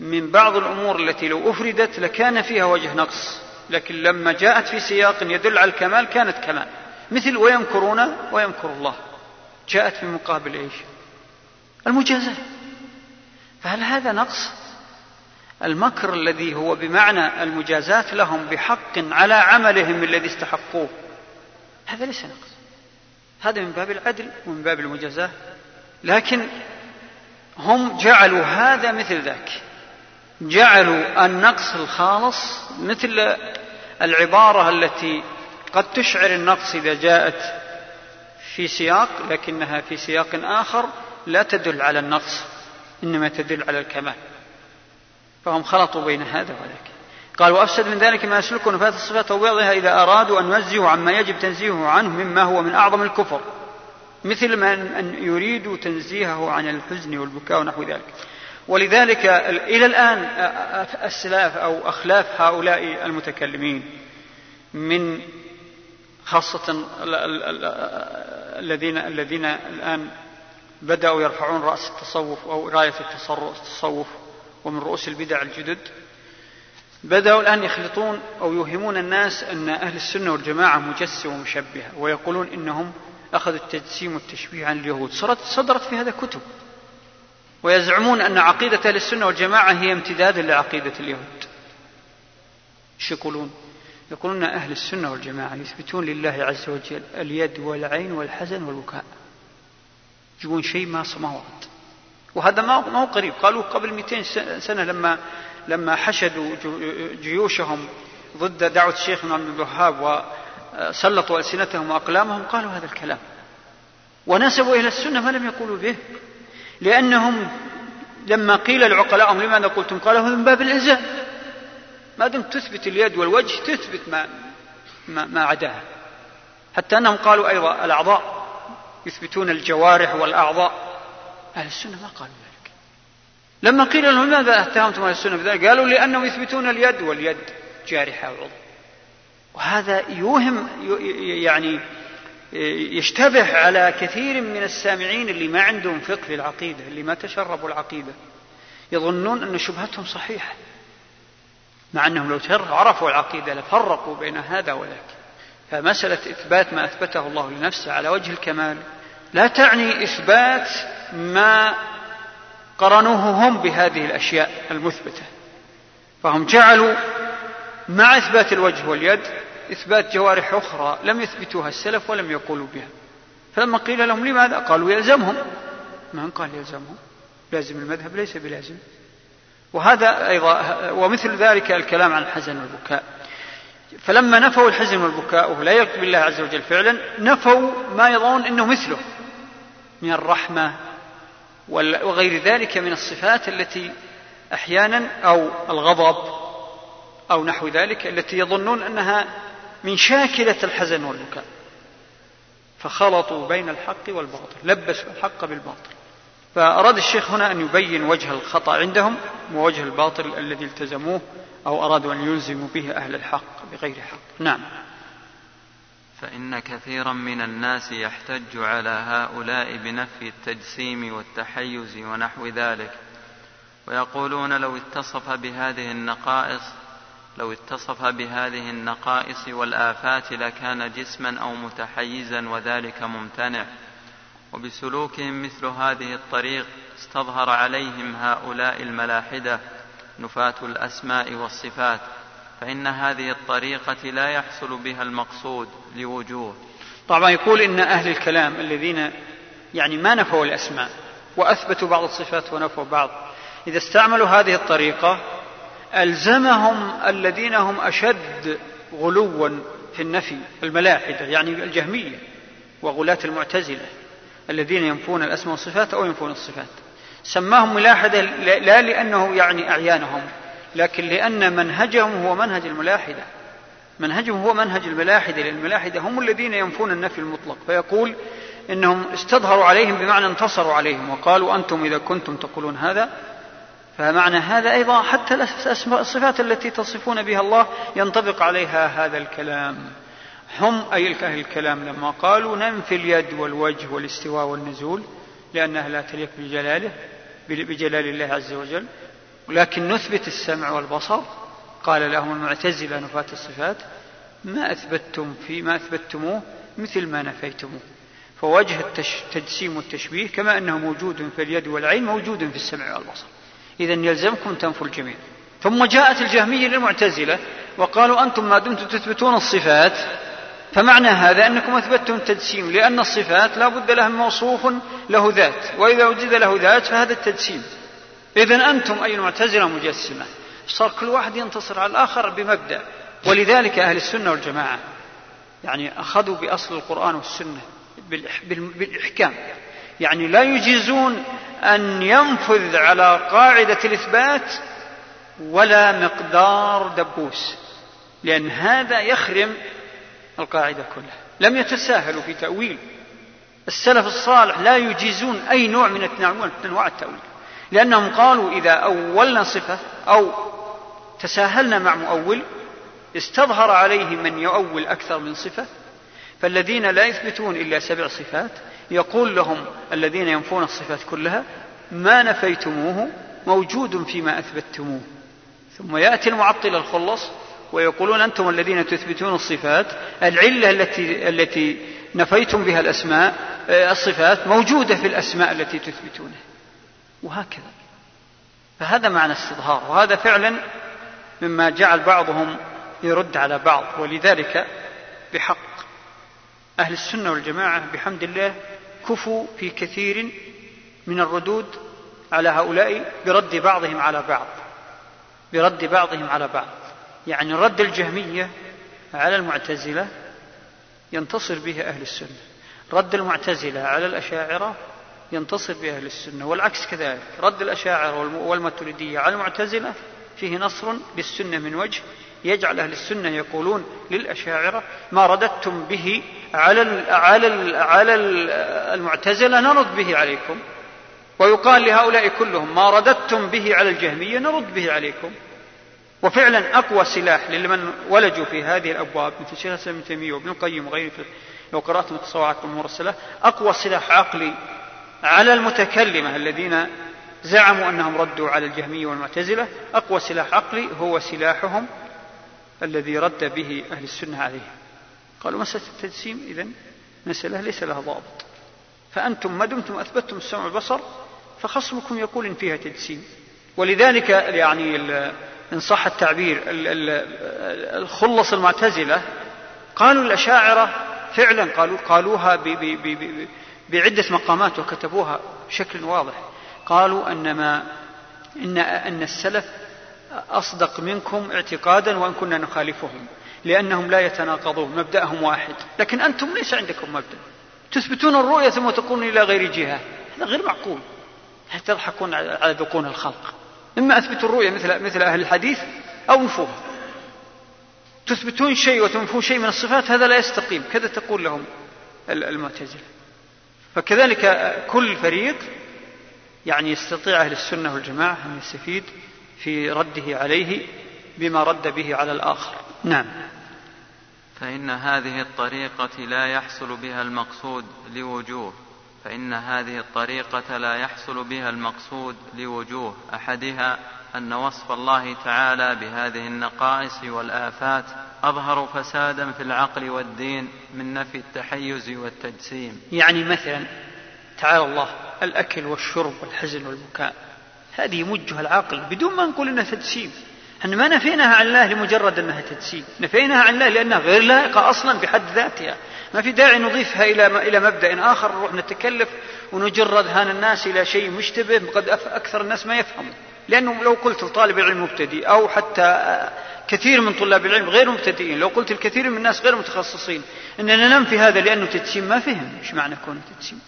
A: من بعض الأمور التي لو أفردت لكان فيها وجه نقص. لكن لما جاءت في سياق يدل على الكمال كانت كمال. مثل ويمكرون ويمكر الله. جاءت في مقابل إيش؟ المجازاه فهل هذا نقص؟ المكر الذي هو بمعنى المجازات لهم بحق على عملهم الذي استحقوه. هذا ليس نقص. هذا من باب العدل ومن باب المجازاه لكن هم جعلوا هذا مثل ذاك. جعلوا النقص الخالص مثل العبارة التي قد تشعر النقص إذا جاءت في سياق لكنها في سياق آخر لا تدل على النقص إنما تدل على الكمال. فهم خلطوا بين هذا وذاك. قال وأفسد من ذلك ما يسلك نفاذ الصفات وبعضها إذا أرادوا أن ينزهوا عما يجب تنزيهه عنه مما هو من أعظم الكفر مثل ما أن يريدوا تنزيهه عن الحزن والبكاء ونحو ذلك. ولذلك إلى الآن السلاف أو أخلاف هؤلاء المتكلمين من خاصة الذين الذين الآن بدأوا يرفعون رأس التصوف أو راية التصوف ومن رؤوس البدع الجدد بدأوا الآن يخلطون أو يوهمون الناس أن أهل السنة والجماعة مجسمة ومشبهة ويقولون إنهم أخذوا التجسيم والتشبيه عن اليهود. صدرت في هذا كتب. ويزعمون أن عقيدة أهل السنة والجماعة هي امتداد لعقيدة اليهود. إيش يقولون؟ يقولون أهل السنة والجماعة يثبتون لله عز وجل اليد والعين والحزن والبكاء. يجيبون شيء ما ما ورد وهذا ما هو قريب. قالوا قبل 200 سنة لما لما حشدوا جيوشهم ضد دعوة الشيخ عبد الوهاب وسلطوا ألسنتهم وأقلامهم قالوا هذا الكلام. ونسبوا إلى السنة ما لم يقولوا به. لأنهم لما قيل لعقلاءهم لماذا قلتم؟ قالوا من باب الإلزام ما دمت تثبت اليد والوجه تثبت ما ما, ما عداها. حتى أنهم قالوا أيضا الأعضاء يثبتون الجوارح والأعضاء. أهل السنة ما قالوا ذلك. لما قيل لهم لماذا اتهمتم أهل السنة بذلك؟ قالوا لأنهم يثبتون اليد واليد جارحة وعضو. وهذا يوهم يعني يشتبه على كثير من السامعين اللي ما عندهم فقه في العقيدة اللي ما تشربوا العقيدة. يظنون أن شبهتهم صحيحة مع أنهم لو عرفوا العقيدة لفرقوا بين هذا وذاك. فمسألة إثبات ما أثبته الله لنفسه على وجه الكمال لا تعني إثبات ما قرنوه هم بهذه الأشياء المثبتة. فهم جعلوا مع إثبات الوجه واليد إثبات جوارح أخرى لم يثبتوها السلف ولم يقولوا بها. فلما قيل لهم لماذا؟ قالوا يلزمهم. من قال يلزمهم؟ لازم المذهب ليس بلازم. وهذا أيضا ومثل ذلك الكلام عن الحزن والبكاء. فلما نفوا الحزن والبكاء وهو لا يليق بالله عز وجل فعلا نفوا ما يظن إنه مثله من الرحمة وغير ذلك من الصفات التي أحيانا أو الغضب أو نحو ذلك التي يظنون أنها من شاكلة الحزن والبكاء. فخلطوا بين الحق والباطل لبسوا الحق بالباطل. فأراد الشيخ هنا أن يبين وجه الخطأ عندهم ووجه الباطل الذي التزموه أو أرادوا أن يلزموا به أهل الحق بغير حق. نعم.
B: فإن كثيرا من الناس يحتج على هؤلاء بنفي التجسيم والتحيز ونحو ذلك. ويقولون لو اتصف بهذه النقائص لو اتصف بهذه النقائص والآفات لكان جسما أو متحيزا وذلك ممتنع. وبسلوكهم مثل هذه الطريق استظهر عليهم هؤلاء الملاحدة نفاة الأسماء والصفات فإن هذه الطريقة لا يحصل بها المقصود لوجوه.
A: طبعا يقول إن أهل الكلام الذين يعني ما نفوا الأسماء وأثبتوا بعض الصفات ونفوا بعض إذا استعملوا هذه الطريقة ألزمهم الذين هم أشد غلوا في النفي الملاحدة يعني الجهمية وغلاة المعتزلة الذين ينفون الأسماء والصفات أو ينفون الصفات. سماهم ملاحدة لا لأنه يعني أعيانهم لكن لأن منهجهم هو منهج الملاحدة. منهجهم هو منهج الملاحدة لأن الملاحدة هم الذين ينفون النفي المطلق. فيقول إنهم استظهروا عليهم بمعنى انتصروا عليهم وقالوا أنتم إذا كنتم تقولون هذا فمعنى هذا أيضا حتى الصفات التي تصفون بها الله ينطبق عليها هذا الكلام. هم أي أهل الكلام لما قالوا ننفي اليد والوجه والاستواء والنزول لأنها لا تليق بجلاله بجلال الله عز وجل. ولكن نثبت السمع والبصر. قال لهم المعتزلة نفاة الصفات ما أثبتتم في ما أثبتموه مثل ما نفيتموه. فوجه التجسيم والتشبيه كما أنه موجود في اليد والعين موجود في السمع والبصر. إذا يلزمكم تنفوا الجميع. ثم جاءت الجهمية للمعتزلة وقالوا أنتم ما دمتم تثبتون الصفات. فمعنى هذا أنكم أثبتتم التجسيم لأن الصفات لا بد لها موصوف له ذات وإذا وجد له ذات فهذا التجسيم إذا أنتم أي المعتزلة مجسمة. صار كل واحد ينتصر على الآخر بمبدأ. ولذلك أهل السنة والجماعة يعني أخذوا بأصل القرآن والسنة بالإحكام. يعني لا يجيزون أن ينفذ على قاعدة الإثبات ولا مقدار دبوس لأن هذا يخرم القاعدة كلها. لم يتساهلوا في تأويل. السلف الصالح لا يجيزون أي نوع من أنواع التأويل لأنهم قالوا إذا أولنا صفة أو تساهلنا مع مؤول استظهر عليه من يؤول أكثر من صفة فالذين لا يثبتون إلا سبع صفات يقول لهم الذين ينفون الصفات كلها ما نفيتموه موجود فيما أثبتموه ثم يأتي المعطل الخلص ويقولون أنتم الذين تثبتون الصفات العلة التي التي نفيتم بها الأسماء آه، الصفات موجودة في الأسماء التي تثبتونها وهكذا. فهذا معنى استظهار وهذا فعلا مما جعل بعضهم يرد على بعض ولذلك بحق أهل السنة والجماعة بحمد الله كفوا في كثير من الردود على هؤلاء برد بعضهم على بعض. برد بعضهم على بعض. يعني رد الجهمية على المعتزلة ينتصر به أهل السنة. رد المعتزلة على الأشاعرة ينتصر به أهل السنة. والعكس كذلك. رد الأشاعرة والماتريدية على المعتزلة فيه نصر بالسنة من وجه يجعل أهل السنة يقولون للأشاعرة ما رددتم به على على على المعتزلة نرد به عليكم. ويقال لهؤلاء كلهم ما رددتم به على الجهمية نرد به عليكم. وفعلا أقوى سلاح لمن ولجوا في هذه الأبواب مثل شيخ الإسلام ابن تيمية وابن القيم وغيره لو قرأتم التصوعات والمرسلة أقوى سلاح عقلي على المتكلمة الذين زعموا أنهم ردوا على الجهمية والمعتزلة أقوى سلاح عقلي هو سلاحهم الذي رد به أهل السنة عليه. قالوا مسألة التجسيم إذن مسألة ليس لها ضابط. فأنتم ما دمتم أثبتتم السمع والبصر فخصمكم يقول إن فيها تجسيم. ولذلك يعني إن صح التعبير الخلص المعتزلة قالوا الأشاعرة فعلا قالوا قالوها بعدة مقامات وكتبوها بشكل واضح. قالوا أن ما إن أن السلف أصدق منكم اعتقادا وإن كنا نخالفهم لأنهم لا يتناقضون مبدأهم واحد. لكن أنتم ليس عندكم مبدأ. تثبتون الرؤية ثم تقولون إلى غير جهة. هذا غير معقول. تضحكون على ذقون الخلق. إما أثبتوا الرؤية مثل مثل أهل الحديث أو انفوها تثبتون شيء وتنفون شيء من الصفات هذا لا يستقيم. كذا تقول لهم المعتزلة. فكذلك كل فريق يعني يستطيع أهل السنة والجماعة أن يستفيد في رده عليه بما رد به على الآخر. نعم.
B: فإن هذه الطريقة لا يحصل بها المقصود لوجوه. فإن هذه الطريقة لا يحصل بها المقصود لوجوه أحدها أن وصف الله تعالى بهذه النقائص والآفات أظهر فسادا في العقل والدين من نفي التحيز والتجسيم.
A: يعني مثلا تعالى الله الأكل والشرب والحزن والبكاء. هذه يمجها العقل بدون ما نقول إنها تجسيم إحنا ما نفيناها عن الله لمجرد إنها تجسيم نفيناها عن الله لأنها غير لائقة أصلا بحد ذاتها. ما في داعي نضيفها إلى إلى مبدأ آخر نروح نتكلف ونجر اذهان الناس إلى شيء مشتبه قد أكثر الناس ما يفهموا. لأنه لو قلت لطالب العلم مبتدئ أو حتى كثير من طلاب العلم غير مبتدئين لو قلت الكثير من الناس غير متخصصين إننا ننفي هذا لأنه تجسيم ما فهم إيش معنى كونه تجسيم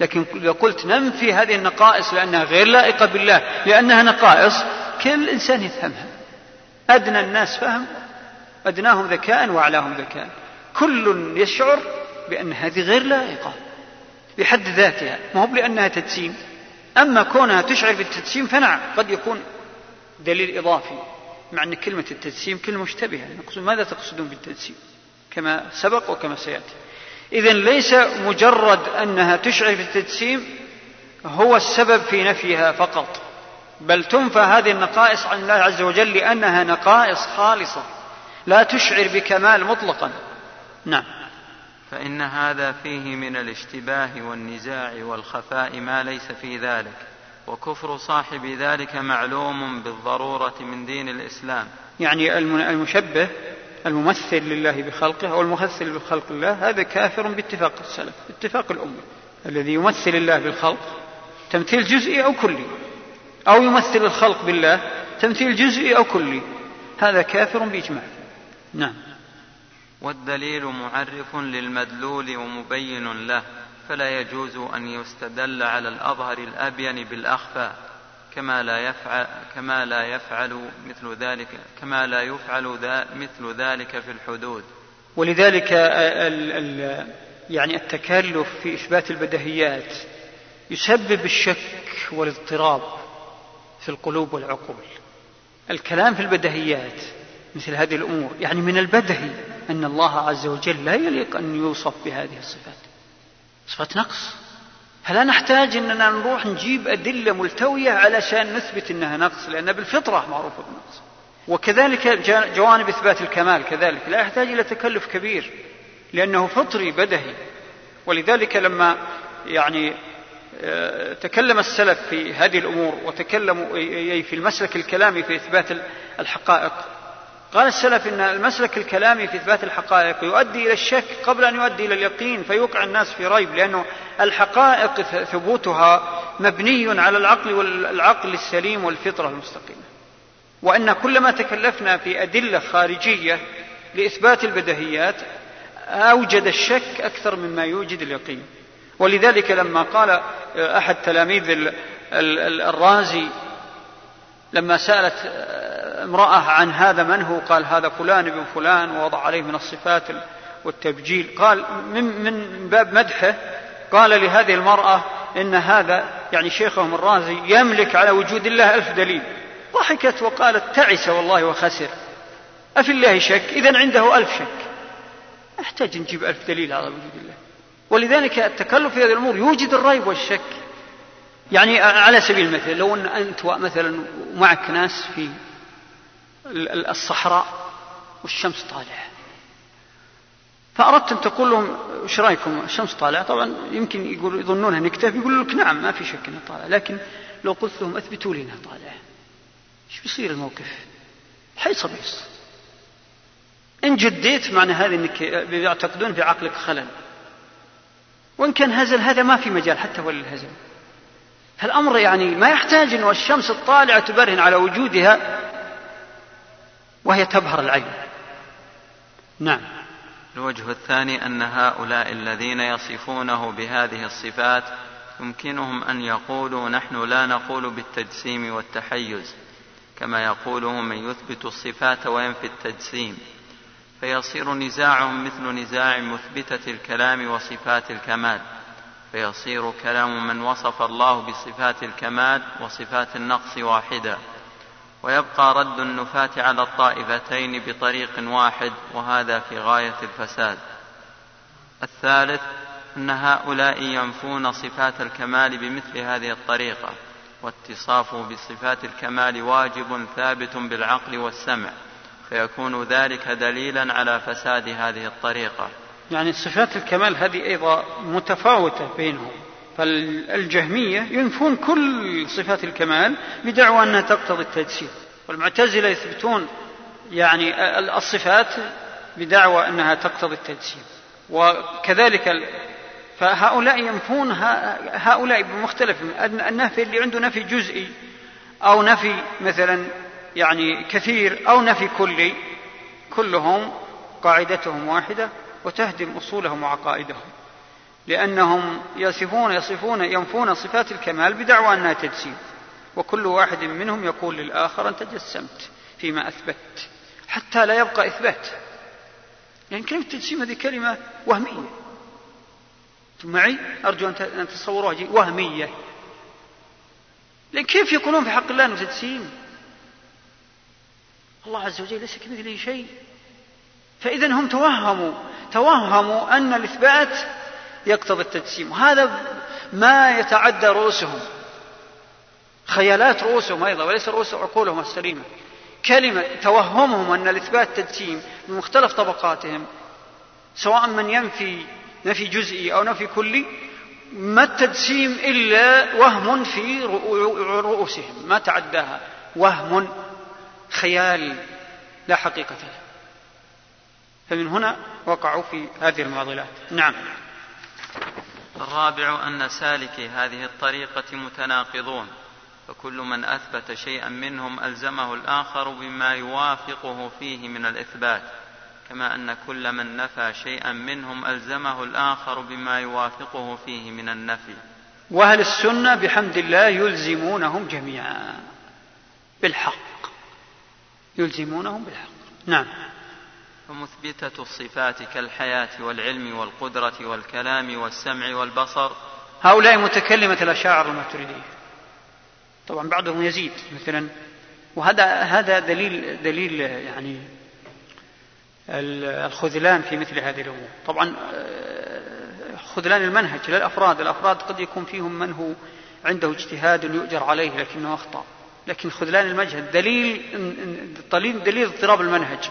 A: لكن لو قلت ننفي هذه النقائص لأنها غير لائقة بالله لأنها نقائص كل انسان يفهمها. أدنى الناس فهم أدناهم ذكاء واعلاهم ذكاء. كل يشعر بأن هذه غير لائقة بحد ذاتها. ما هو لانها تجسيم أما كونها تشعر بالتجسيم فنعم قد يكون دليل إضافي مع أن كلمة التجسيم كلمة مشتبهة. نقصد ماذا تقصدون بالتجسيم كما سبق وكما سيأتي. إذا ليس مجرد أنها تشعر بالتجسيم هو السبب في نفيها فقط بل تنفى هذه النقائص عن الله عز وجل لأنها نقائص خالصة لا تشعر بكمال مطلقا. نعم.
B: فإن هذا فيه من الاشتباه والنزاع والخفاء ما ليس في ذلك وكفر صاحب ذلك معلوم بالضرورة من دين الإسلام.
A: يعني المشبه الممثل لله بخلقه أو الممثل بخلق الله هذا كافر باتفاق السلف اتفاق الأمة. الذي يمثل الله بالخلق تمثيل جزئي أو كلي. أو يمثل الخلق بالله تمثيل جزئي أو كلي. هذا كافر بإجماع. نعم.
B: والدليل معرف للمدلول ومبين له فلا يجوز أن يستدل على الأظهر الأبين بالأخفى كما لا يفعل كما لا يفعل مثل ذلك كما لا يفعل ذا مثل ذلك في الحدود.
A: ولذلك ال ال يعني التكلف في إثبات البدهيات يسبب الشك والاضطراب في القلوب والعقول. الكلام في البدهيات مثل هذه الأمور يعني من البدهي أن الله عز وجل لا يليق أن يوصف بهذه الصفات. صفة نقص. فلا نحتاج أننا نروح نجيب أدلة ملتوية علشان نثبت أنها نقص؟ لأن بالفطرة معروفة بالنقص وكذلك جوانب إثبات الكمال كذلك. لا يحتاج إلى تكلف كبير لأنه فطري بدهي. ولذلك لما يعني آه، تكلم السلف في هذه الأمور وتكلموا في المسلك الكلامي في إثبات الحقائق قال السلف إن المسلك الكلامي في إثبات الحقائق يؤدي إلى الشك قبل أن يؤدي إلى اليقين فيوقع الناس في ريب لأنه الحقائق ثبوتها مبني على العقل والعقل السليم والفطرة المستقيمة. وأن كلما تكلفنا في أدلة خارجية لإثبات البدهيات أوجد الشك أكثر مما يوجد اليقين. ولذلك لما قال أحد تلاميذ الرازي لما سألت امرأة عن هذا من هو قال هذا فلان ابن فلان ووضع عليه من الصفات والتبجيل. قال من, من باب مدحه قال لهذه المرأة إن هذا يعني شيخهم الرازي يملك على وجود الله ألف دليل. ضحكت وقالت تعس والله وخسر. أفي الله شك؟ إذا عنده ألف شك. نحتاج نجيب ألف دليل على وجود الله. ولذلك التكلف في هذه الأمور يوجد الريب والشك. يعني على سبيل المثل لو أن أنت مثلا معك ناس في الصحراء والشمس طالعة فأردت أن تقول لهم إيش رأيكم؟ الشمس طالعة. طبعا يمكن يقول يظنونها نكتة يقول لك نعم ما في شك أنها طالعة لكن لو قلت لهم أثبتوا لي أنها طالعة إيش بيصير الموقف؟ حيص بيص. إن جديت معنى هذا أنك يعتقدون في عقلك خلل. وإن كان هزل هذا ما في مجال حتى ولا الهزل فالأمر يعني ما يحتاج أن الشمس الطالعة تبرهن على وجودها وهي تبهر العين. نعم.
B: الوجه الثاني أن هؤلاء الذين يصفونه بهذه الصفات يمكنهم أن يقولوا نحن لا نقول بالتجسيم والتحيز كما يقوله من يثبت الصفات وينفي التجسيم. فيصير نزاعهم مثل نزاع مثبتة الكلام وصفات الكمال. فيصير كلام من وصف الله بصفات الكمال وصفات النقص واحدا. ويبقى رد النفاة على الطائفتين بطريق واحد وهذا في غاية الفساد. الثالث أن هؤلاء ينفون صفات الكمال بمثل هذه الطريقة واتصافه بصفات الكمال واجب ثابت بالعقل والسمع. فيكون ذلك دليلا على فساد هذه الطريقة.
A: يعني صفات الكمال هذه أيضا متفاوتة بينهم. فالجهمية ينفون كل صفات الكمال بدعوى أنها تقتضي التجسيم والمعتزلة يثبتون يعني الصفات بدعوى أنها تقتضي التجسيم وكذلك فهؤلاء ينفون هؤلاء بمختلف النفي اللي عنده نفي جزئي أو نفي مثلا يعني كثير أو نفي كلي كلهم قاعدتهم واحدة. وتهدم أصولهم وعقائدهم. لأنهم يصفون يصفون ينفون صفات الكمال بدعوى أنها تجسيم. وكل واحد منهم يقول للآخر أنت جسمت فيما أثبت. حتى لا يبقى إثبات. يعني كلمة التجسيم هذه كلمة وهمية. معي؟ أرجو أن تتصوروها وهمية. لكن كيف يقولون في حق الله أنه تجسيم؟ الله عز وجل ليس كمثله شيء. فإذا هم توهموا توهموا أن الإثبات يقتضي التجسيم. وهذا ما يتعدى رؤوسهم خيالات رؤوسهم أيضا وليس رؤوس عقولهم السليمة. كلمة توهمهم أن الإثبات تجسيم بمختلف طبقاتهم سواء من ينفي نفي جزئي أو نفي كلي ما التجسيم إلا وهم في رؤوسهم ما تعداها وهم خيال لا حقيقة له. فمن هنا وقعوا في هذه المعضلات. نعم.
B: الرابع أن سالكي هذه الطريقة متناقضون فكل من أثبت شيئا منهم ألزمه الآخر بما يوافقه فيه من الإثبات كما أن كل من نفى شيئا منهم ألزمه الآخر بما يوافقه فيه من النفي.
A: وأهل السنة بحمد الله يلزمونهم جميعا بالحق. يلزمونهم بالحق. نعم.
B: فمثبتة الصفات كالحياة والعلم والقدرة والكلام والسمع والبصر.
A: هؤلاء متكلمة الأشاعر الماتريدية طبعا بعضهم يزيد مثلا. وهذا هذا دليل دليل يعني الخذلان في مثل هذه الأمور. طبعا آه، خذلان المنهج للأفراد. الأفراد قد يكون فيهم من هو عنده اجتهاد يؤجر عليه لكنه أخطأ. لكن خذلان دليل دليل دليل اضطراب المنهج.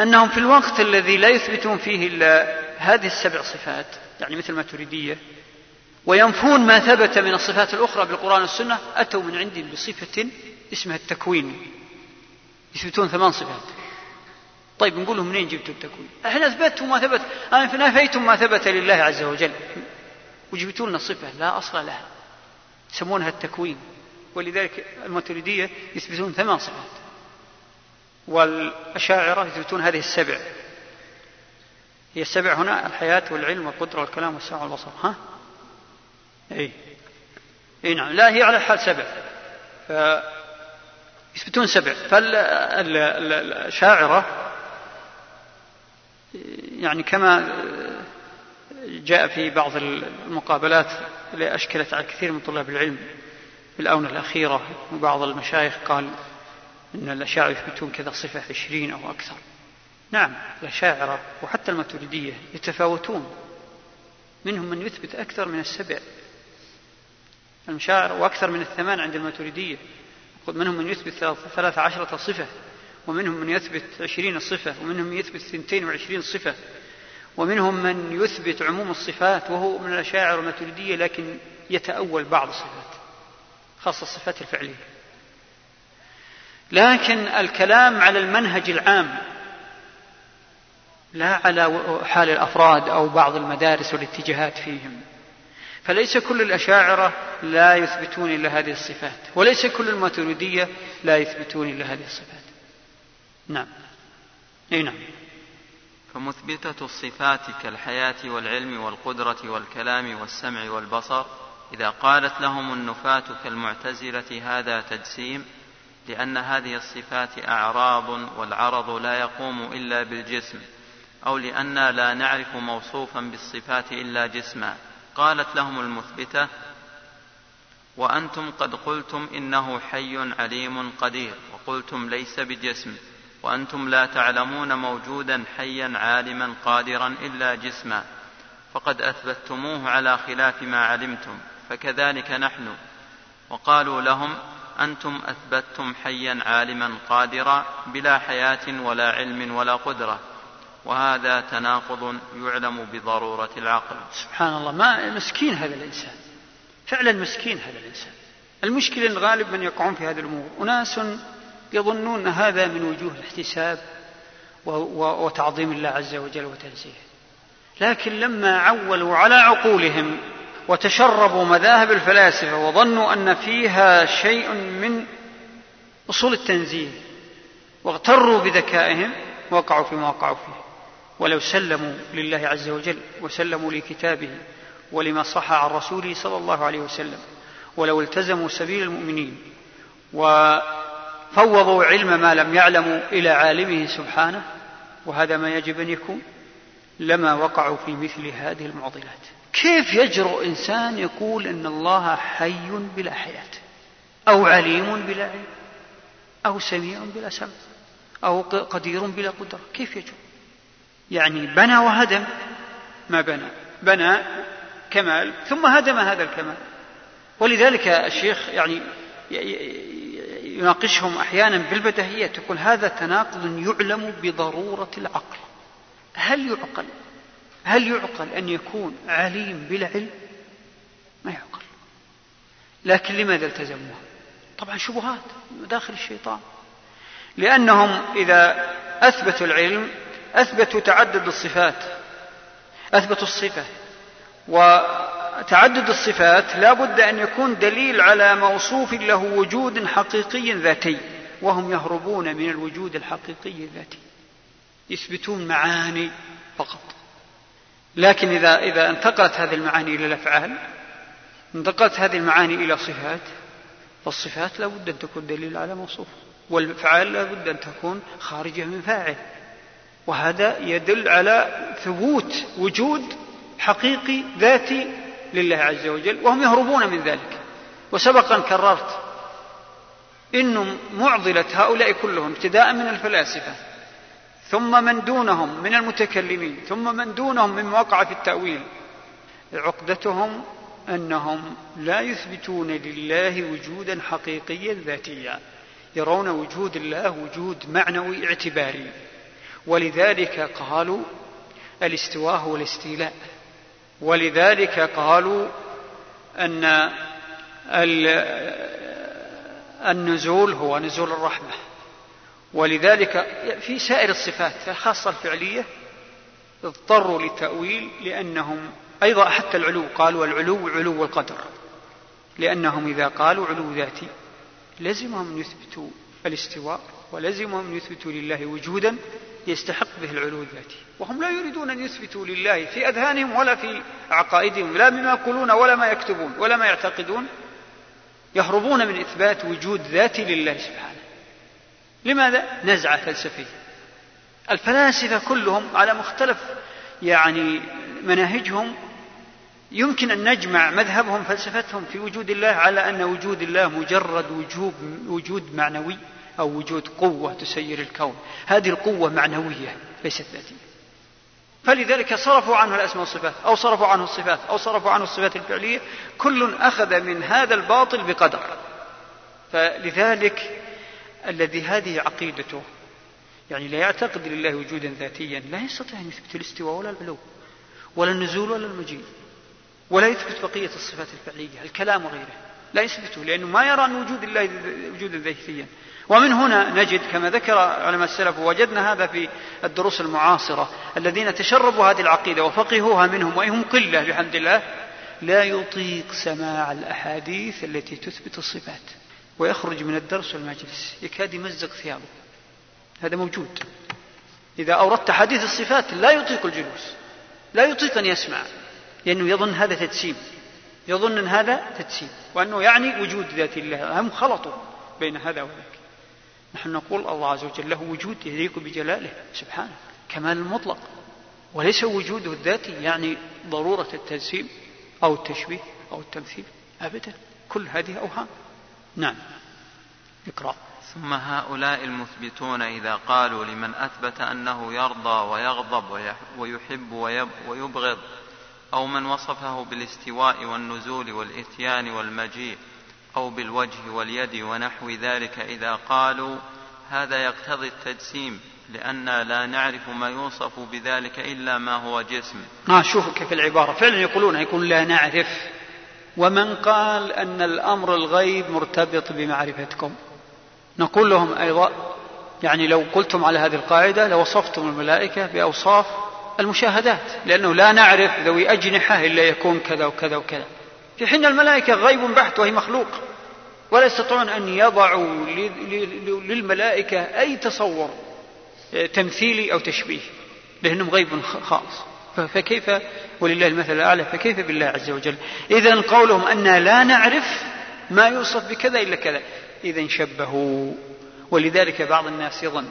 A: أنهم في الوقت الذي لا يثبتون فيه إلا هذه السبع صفات يعني مثل ما تريدية وينفون ما ثبت من الصفات الأخرى بالقرآن والسنة أتوا من عندي بصفة اسمها التكوين. يثبتون ثمان صفات. طيب نقول لهم منين جبتوا التكوين؟ إحنا أثبتتم ما ثبت؟ أنا نفيتم ما ثبت لله عز وجل؟ وجبتوا لنا صفة لا أصل لها. يسمونها التكوين. ولذلك الماتريدية يثبتون ثمان صفات. والأشاعرة يثبتون هذه السبع. هي السبع هنا الحياة والعلم والقدرة والكلام والسمع والبصر ها؟ اي اي نعم. لا هي على حال سبع. يثبتون سبع. فالشاعرة يعني كما جاء في بعض المقابلات اللي أشكلت على كثير من طلاب العلم في الآونة الأخيرة وبعض المشايخ قال أن الأشاعرة يثبتون كذا صفة عشرين أو أكثر. نعم الأشاعرة وحتى الماتريدية يتفاوتون. منهم من يثبت أكثر من السبع. المشاعر وأكثر من الثمان عند الماتريدية. منهم من يثبت ثلاث عشرة صفة ومنهم من يثبت عشرين صفة ومنهم من يثبت ثنتين وعشرين صفة. ومنهم من يثبت عموم الصفات وهو من الأشاعر الماتريدية لكن يتأول بعض الصفات خاصة الصفات الفعلية. لكن الكلام على المنهج العام لا على حال الأفراد أو بعض المدارس والاتجاهات فيهم. فليس كل الأشاعرة لا يثبتون إلا هذه الصفات وليس كل الماتريدية لا يثبتون إلا هذه الصفات. نعم. أي نعم.
B: فمثبتة الصفات كالحياة والعلم والقدرة والكلام والسمع والبصر إذا قالت لهم النفاة كالمعتزلة هذا تجسيم لأن هذه الصفات أعراض والعرض لا يقوم إلا بالجسم أو لأننا لا نعرف موصوفا بالصفات إلا جسما. قالت لهم المثبتة وأنتم قد قلتم إنه حي عليم قدير وقلتم ليس بجسم وأنتم لا تعلمون موجودا حيا عالما قادرا إلا جسما فقد أثبتموه على خلاف ما علمتم فكذلك نحن. وقالوا لهم أنتم أثبتتم حيا عالما قادرا بلا حياة ولا علم ولا قدرة. وهذا تناقض يعلم بضرورة العقل.
A: سبحان الله ما مسكين هذا الإنسان. فعلا مسكين هذا الإنسان. المشكلة الغالب من يقعون في هذه الأمور. أناس يظنون هذا من وجوه الاحتساب وتعظيم الله عز وجل وتنزيهه. لكن لما عولوا على عقولهم وتشربوا مذاهب الفلاسفة وظنوا أن فيها شيء من أصول التنزيه واغتروا بذكائهم وقعوا فيما وقعوا فيه. ولو سلموا لله عز وجل وسلموا لكتابه ولما صح عن رسوله صلى الله عليه وسلم ولو التزموا سبيل المؤمنين وفوضوا علم ما لم يعلموا إلى عالمه سبحانه وهذا ما يجب أن يكون لما وقعوا في مثل هذه المعضلات. كيف يجرؤ إنسان يقول إن الله حي بلا حياة؟ أو عليم بلا علم؟ أو سميع بلا سمع؟ أو قدير بلا قدرة؟ كيف يجرؤ؟ يعني بنى وهدم. ما بنى؟ بنى كمال. ثم هدم هذا الكمال. ولذلك الشيخ يعني يناقشهم أحيانا بالبدهيات يقول هذا تناقض يعلم بضرورة العقل. هل يعقل؟ هل يعقل أن يكون عليم بلا علم؟ ما يعقل. لكن لماذا التزموها؟ طبعا شبهات داخل الشيطان. لأنهم إذا أثبتوا العلم أثبتوا تعدد الصفات أثبتوا الصفة. وتعدد الصفات لا بد أن يكون دليل على موصوف له وجود حقيقي ذاتي. وهم يهربون من الوجود الحقيقي الذاتي. يثبتون معاني فقط. لكن إذا إذا انتقلت هذه المعاني إلى الأفعال انتقلت هذه المعاني إلى صفات فالصفات لا بد أن تكون دليل على موصوف والأفعال لا بد أن تكون خارجة من فاعل. وهذا يدل على ثبوت وجود حقيقي ذاتي لله عز وجل وهم يهربون من ذلك. وسبق أن كررت إن معضلة هؤلاء كلهم ابتداء من الفلاسفة. ثم من دونهم من المتكلمين ثم من دونهم من وقع في التأويل. عقدتهم أنهم لا يثبتون لله وجودا حقيقيا ذاتيا يرون وجود الله وجود معنوي اعتباري. ولذلك قالوا الاستواء هو الاستيلاء. ولذلك قالوا أن النزول هو نزول الرحمة. ولذلك في سائر الصفات خاصة الفعلية اضطروا للتأويل لأنهم أيضا حتى العلو قالوا العلو علو القدر لأنهم إذا قالوا علو ذاتي لزمهم أن يثبتوا الاستواء ولزمهم أن يثبتوا لله وجودا يستحق به العلو الذاتي. وهم لا يريدون أن يثبتوا لله في أذهانهم ولا في عقائدهم لا بما يقولون ولا ما يكتبون ولا ما يعتقدون يهربون من إثبات وجود ذاتي لله سبحانه. لماذا؟ نزعة فلسفية. الفلاسفة كلهم على مختلف يعني مناهجهم يمكن أن نجمع مذهبهم فلسفتهم في وجود الله على أن وجود الله مجرد وجود وجود معنوي أو وجود قوة تسير الكون. هذه القوة معنوية ليست ذاتية. فلذلك صرفوا عنه الأسماء والصفات أو صرفوا عنه الصفات أو صرفوا عنه الصفات الفعلية. كل أخذ من هذا الباطل بقدر. فلذلك الذي هذه عقيدته يعني لا يعتقد لله وجودا ذاتيا لا يستطيع أن يثبت الاستواء ولا العلو ولا النزول ولا المجيء ولا يثبت بقية الصفات الفعلية الكلام وغيره لا يثبته لأنه ما يرى أن وجود الله وجودا ذاتيا. ومن هنا نجد كما ذكر علماء السلف ووجدنا هذا في الدروس المعاصرة الذين تشربوا هذه العقيدة وفقهوها منهم وهم قلة بحمد الله لا يطيق سماع الأحاديث التي تثبت الصفات. ويخرج من الدرس والمجلس. يكاد يمزق ثيابه هذا موجود. إذا أوردت حديث الصفات لا يطيق الجلوس. لا يطيق أن يسمع. لأنه يظن هذا تجسيم. يظن أن هذا تجسيم. وأنه يعني وجود ذات الله. هم خلطوا بين هذا وذاك. نحن نقول الله عز وجل له وجود يليق بجلاله. سبحانه. كمال المطلق. وليس وجوده الذاتي يعني ضرورة التجسيم أو التشبيه أو التمثيل. أبدا. كل هذه أوهام. نعم. اقرأ.
B: ثم هؤلاء المثبتون إذا قالوا لمن أثبت أنه يرضى ويغضب ويحب ويبغض أو من وصفه بالاستواء والنزول والإتيان والمجيء أو بالوجه واليد ونحو ذلك إذا قالوا هذا يقتضي التجسيم لأننا لا نعرف ما يوصف بذلك إلا ما هو جسم.
A: آه شوفوا كيف العبارة. فعلا يقولون يقول لا نعرف. ومن قال أن الأمر الغيب مرتبط بمعرفتكم. نقول لهم أيضا يعني لو قلتم على هذه القاعدة لوصفتم الملائكة بأوصاف المشاهدات لأنه لا نعرف ذوي أجنحة إلا يكون كذا وكذا وكذا. في حين الملائكة غيب بحت وهي مخلوق ولا يستطيعون أن يضعوا للملائكة أي تصور تمثيلي أو تشبيه لأنهم غيب خاص. فكيف؟ ولله المثل الأعلى فكيف بالله عز وجل؟ إذا قولهم أن لا نعرف ما يوصف بكذا إلا كذا. إذا شبهوا ولذلك بعض الناس يظن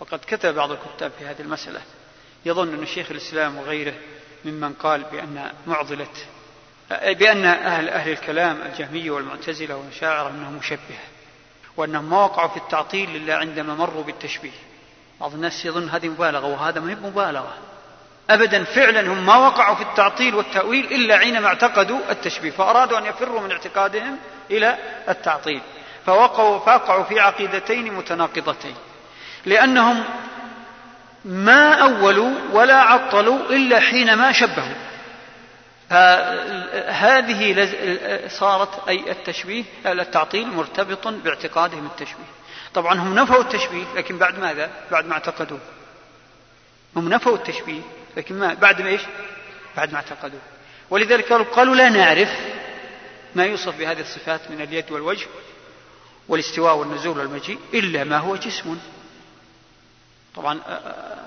A: وقد كتب بعض الكتاب في هذه المسألة يظن أن شيخ الإسلام وغيره ممن قال بأن معضلة بأن أهل أهل الكلام الجهمية والمعتزلة والشاعرة أنهم مشبهة وأنهم ما وقعوا في التعطيل إلا عندما مروا بالتشبيه. بعض الناس يظن هذه مبالغة وهذا ما هي مبالغة أبدا فعلا هم ما وقعوا في التعطيل والتأويل إلا حينما اعتقدوا التشبيه فأرادوا أن يفروا من اعتقادهم إلى التعطيل فوقعوا فوقعوا في عقيدتين متناقضتين لأنهم ما أولوا ولا عطلوا إلا حينما شبهوا. فهذه صارت أي التشبيه التعطيل مرتبط باعتقادهم التشبيه. طبعا هم نفوا التشبيه لكن بعد ماذا؟ بعد ما اعتقدوه. هم نفوا التشبيه لكن ما بعد ما إيش؟ بعد ما اعتقدوه. ولذلك قالوا, قالوا لا نعرف ما يوصف بهذه الصفات من اليد والوجه والاستواء والنزول والمجيء إلا ما هو جسم. طبعا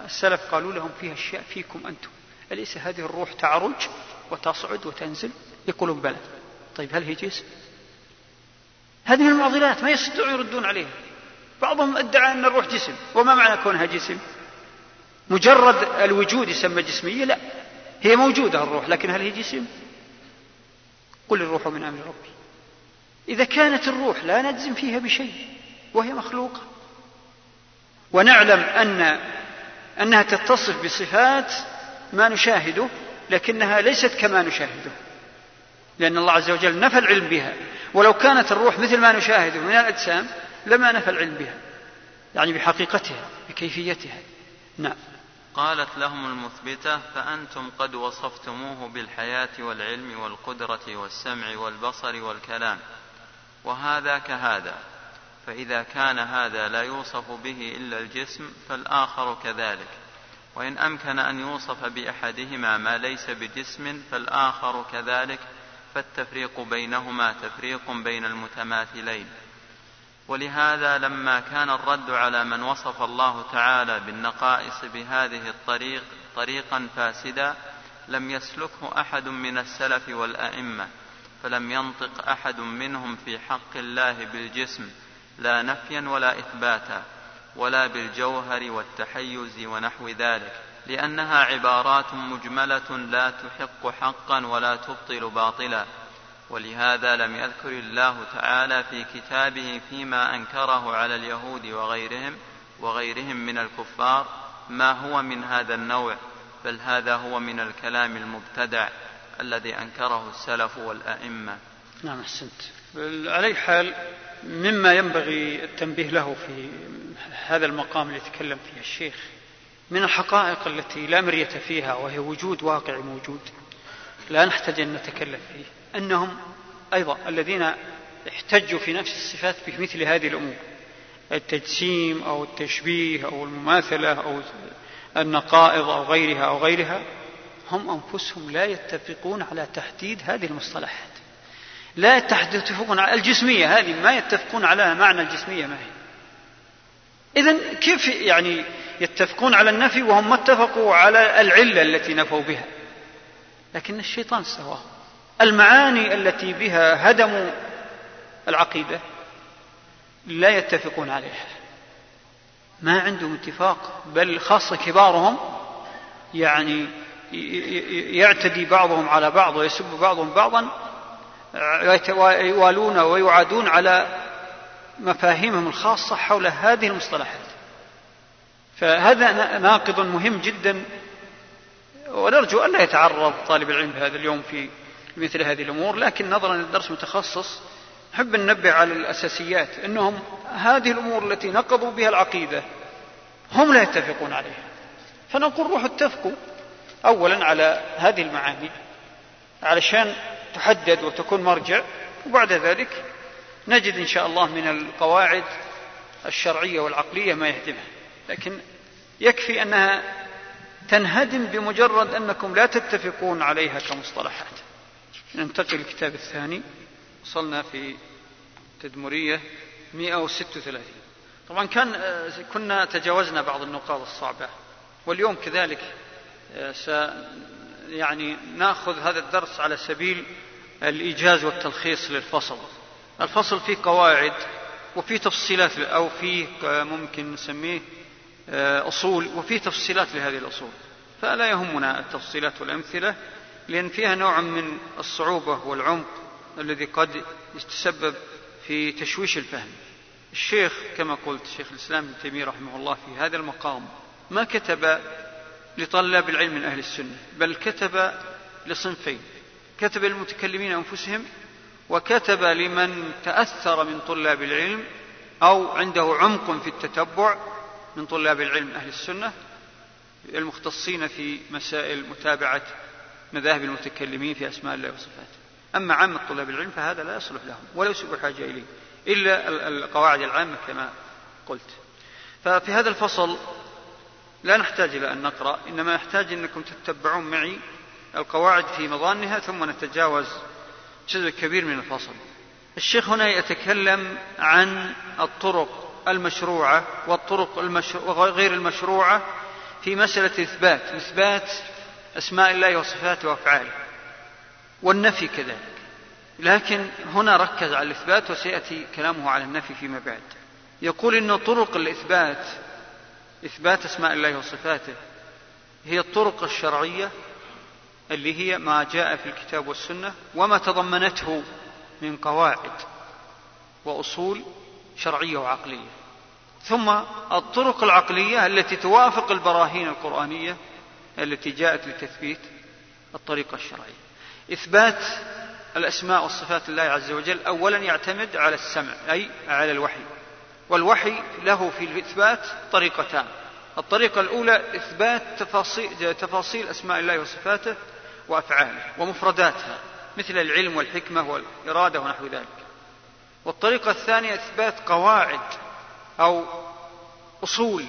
A: السلف قالوا لهم فيها أشياء فيكم أنتم. أليس هذه الروح تعرج وتصعد وتنزل؟ يقولون بلى. طيب هل هي جسم؟ هذه المعضلات ما يستطيعون يردون عليها. بعضهم ادعى أن الروح جسم وما معنى كونها جسم؟ مجرد الوجود يسمى جسمية؟ لا. هي موجودة الروح لكن هل هي جسم؟ قل الروح من أمر ربي. إذا كانت الروح لا نجزم فيها بشيء وهي مخلوقة. ونعلم أن أنها تتصف بصفات ما نشاهده لكنها ليست كما نشاهده. لأن الله عز وجل نفى العلم بها. ولو كانت الروح مثل ما نشاهده من الأجسام لما نفى العلم بها. يعني بحقيقتها بكيفيتها. نعم.
B: قالت لهم المثبتة فأنتم قد وصفتموه بالحياة والعلم والقدرة والسمع والبصر والكلام وهذا كهذا فإذا كان هذا لا يوصف به إلا الجسم فالآخر كذلك وإن أمكن أن يوصف بأحدهما ما ليس بجسم فالآخر كذلك فالتفريق بينهما تفريق بين المتماثلين. ولهذا لما كان الرد على من وصف الله تعالى بالنقائص بهذه الطريق طريقا فاسدا لم يسلكه أحد من السلف والأئمة فلم ينطق أحد منهم في حق الله بالجسم لا نفيا ولا إثباتا ولا بالجوهر والتحيز ونحو ذلك لأنها عبارات مجملة لا تحق حقا ولا تبطل باطلا. ولهذا لم يذكر الله تعالى في كتابه فيما أنكره على اليهود وغيرهم وغيرهم من الكفار ما هو من هذا النوع بل هذا هو من الكلام المبتدع الذي أنكره السلف والأئمة.
A: نعم أحسنت. على حال مما ينبغي التنبيه له في هذا المقام اللي يتكلم فيه الشيخ من الحقائق التي لا مرية فيها وهي وجود واقع موجود لا نحتاج أن نتكلم فيه. أنهم أيضا الذين احتجوا في نفس الصفات بمثل هذه الأمور. التجسيم أو التشبيه أو المماثلة أو النقائض أو غيرها أو غيرها هم أنفسهم لا يتفقون على تحديد هذه المصطلحات. لا يتفقون على الجسمية هذه ما يتفقون على معنى الجسمية ما هي. إذا كيف يعني يتفقون على النفي وهم ما اتفقوا على العلة التي نفوا بها؟ لكن الشيطان سواهم. المعاني التي بها هدموا العقيدة لا يتفقون عليها. ما عندهم اتفاق بل خاصة كبارهم يعني يعتدي بعضهم على بعض ويسب بعضهم بعضا يوالون ويعادون على مفاهيمهم الخاصة حول هذه المصطلحات. فهذا ناقض مهم جدا ونرجو ألا يتعرض طالب العلم هذا اليوم في مثل هذه الأمور لكن نظرا للدرس متخصص نحب ننبه على الأساسيات أنهم هذه الأمور التي نقضوا بها العقيدة هم لا يتفقون عليها. فنقول روحوا اتفقوا أولا على هذه المعاني علشان تحدد وتكون مرجع وبعد ذلك نجد إن شاء الله من القواعد الشرعية والعقلية ما يهدمها. لكن يكفي أنها تنهدم بمجرد أنكم لا تتفقون عليها كمصطلحات. ننتقل للكتاب الثاني. وصلنا في تدمرية 136 طبعا كان كنا تجاوزنا بعض النقاط الصعبة. واليوم كذلك س يعني ناخذ هذا الدرس على سبيل الإيجاز والتلخيص للفصل. الفصل فيه قواعد وفيه تفصيلات أو فيه ممكن نسميه أصول وفيه تفصيلات لهذه الأصول. فلا يهمنا التفصيلات والأمثلة. لأن فيها نوع من الصعوبة والعمق الذي قد يتسبب في تشويش الفهم. الشيخ كما قلت شيخ الإسلام ابن تيمية رحمه الله في هذا المقام ما كتب لطلاب العلم من أهل السنة بل كتب لصنفين. كتب للمتكلمين أنفسهم وكتب لمن تأثر من طلاب العلم أو عنده عمق في التتبع من طلاب العلم أهل السنة المختصين في مسائل متابعة مذاهب المتكلمين في أسماء الله وصفاته. أما عامة طلاب العلم فهذا لا يصلح لهم ولا يسبب الحاجة إليه إلا القواعد العامة كما قلت. ففي هذا الفصل لا نحتاج إلى أن نقرأ إنما نحتاج أنكم تتبعون معي القواعد في مظانها ثم نتجاوز جزء كبير من الفصل. الشيخ هنا يتكلم عن الطرق المشروعة والطرق وغير المشروعة في مسألة إثبات. إثبات أسماء الله وصفاته وأفعاله. والنفي كذلك. لكن هنا ركز على الإثبات وسيأتي كلامه على النفي فيما بعد. يقول إن طرق الإثبات إثبات أسماء الله وصفاته هي الطرق الشرعية اللي هي ما جاء في الكتاب والسنة وما تضمنته من قواعد وأصول شرعية وعقلية. ثم الطرق العقلية التي توافق البراهين القرآنية التي جاءت لتثبيت الطريقة الشرعية إثبات الأسماء والصفات الله عز وجل أولا يعتمد على السمع أي على الوحي. والوحي له في الإثبات طريقتان. الطريقة الأولى إثبات تفاصيل, تفاصيل أسماء الله وصفاته وأفعاله ومفرداتها مثل العلم والحكمة والإرادة ونحو ذلك. والطريقة الثانية إثبات قواعد أو أصول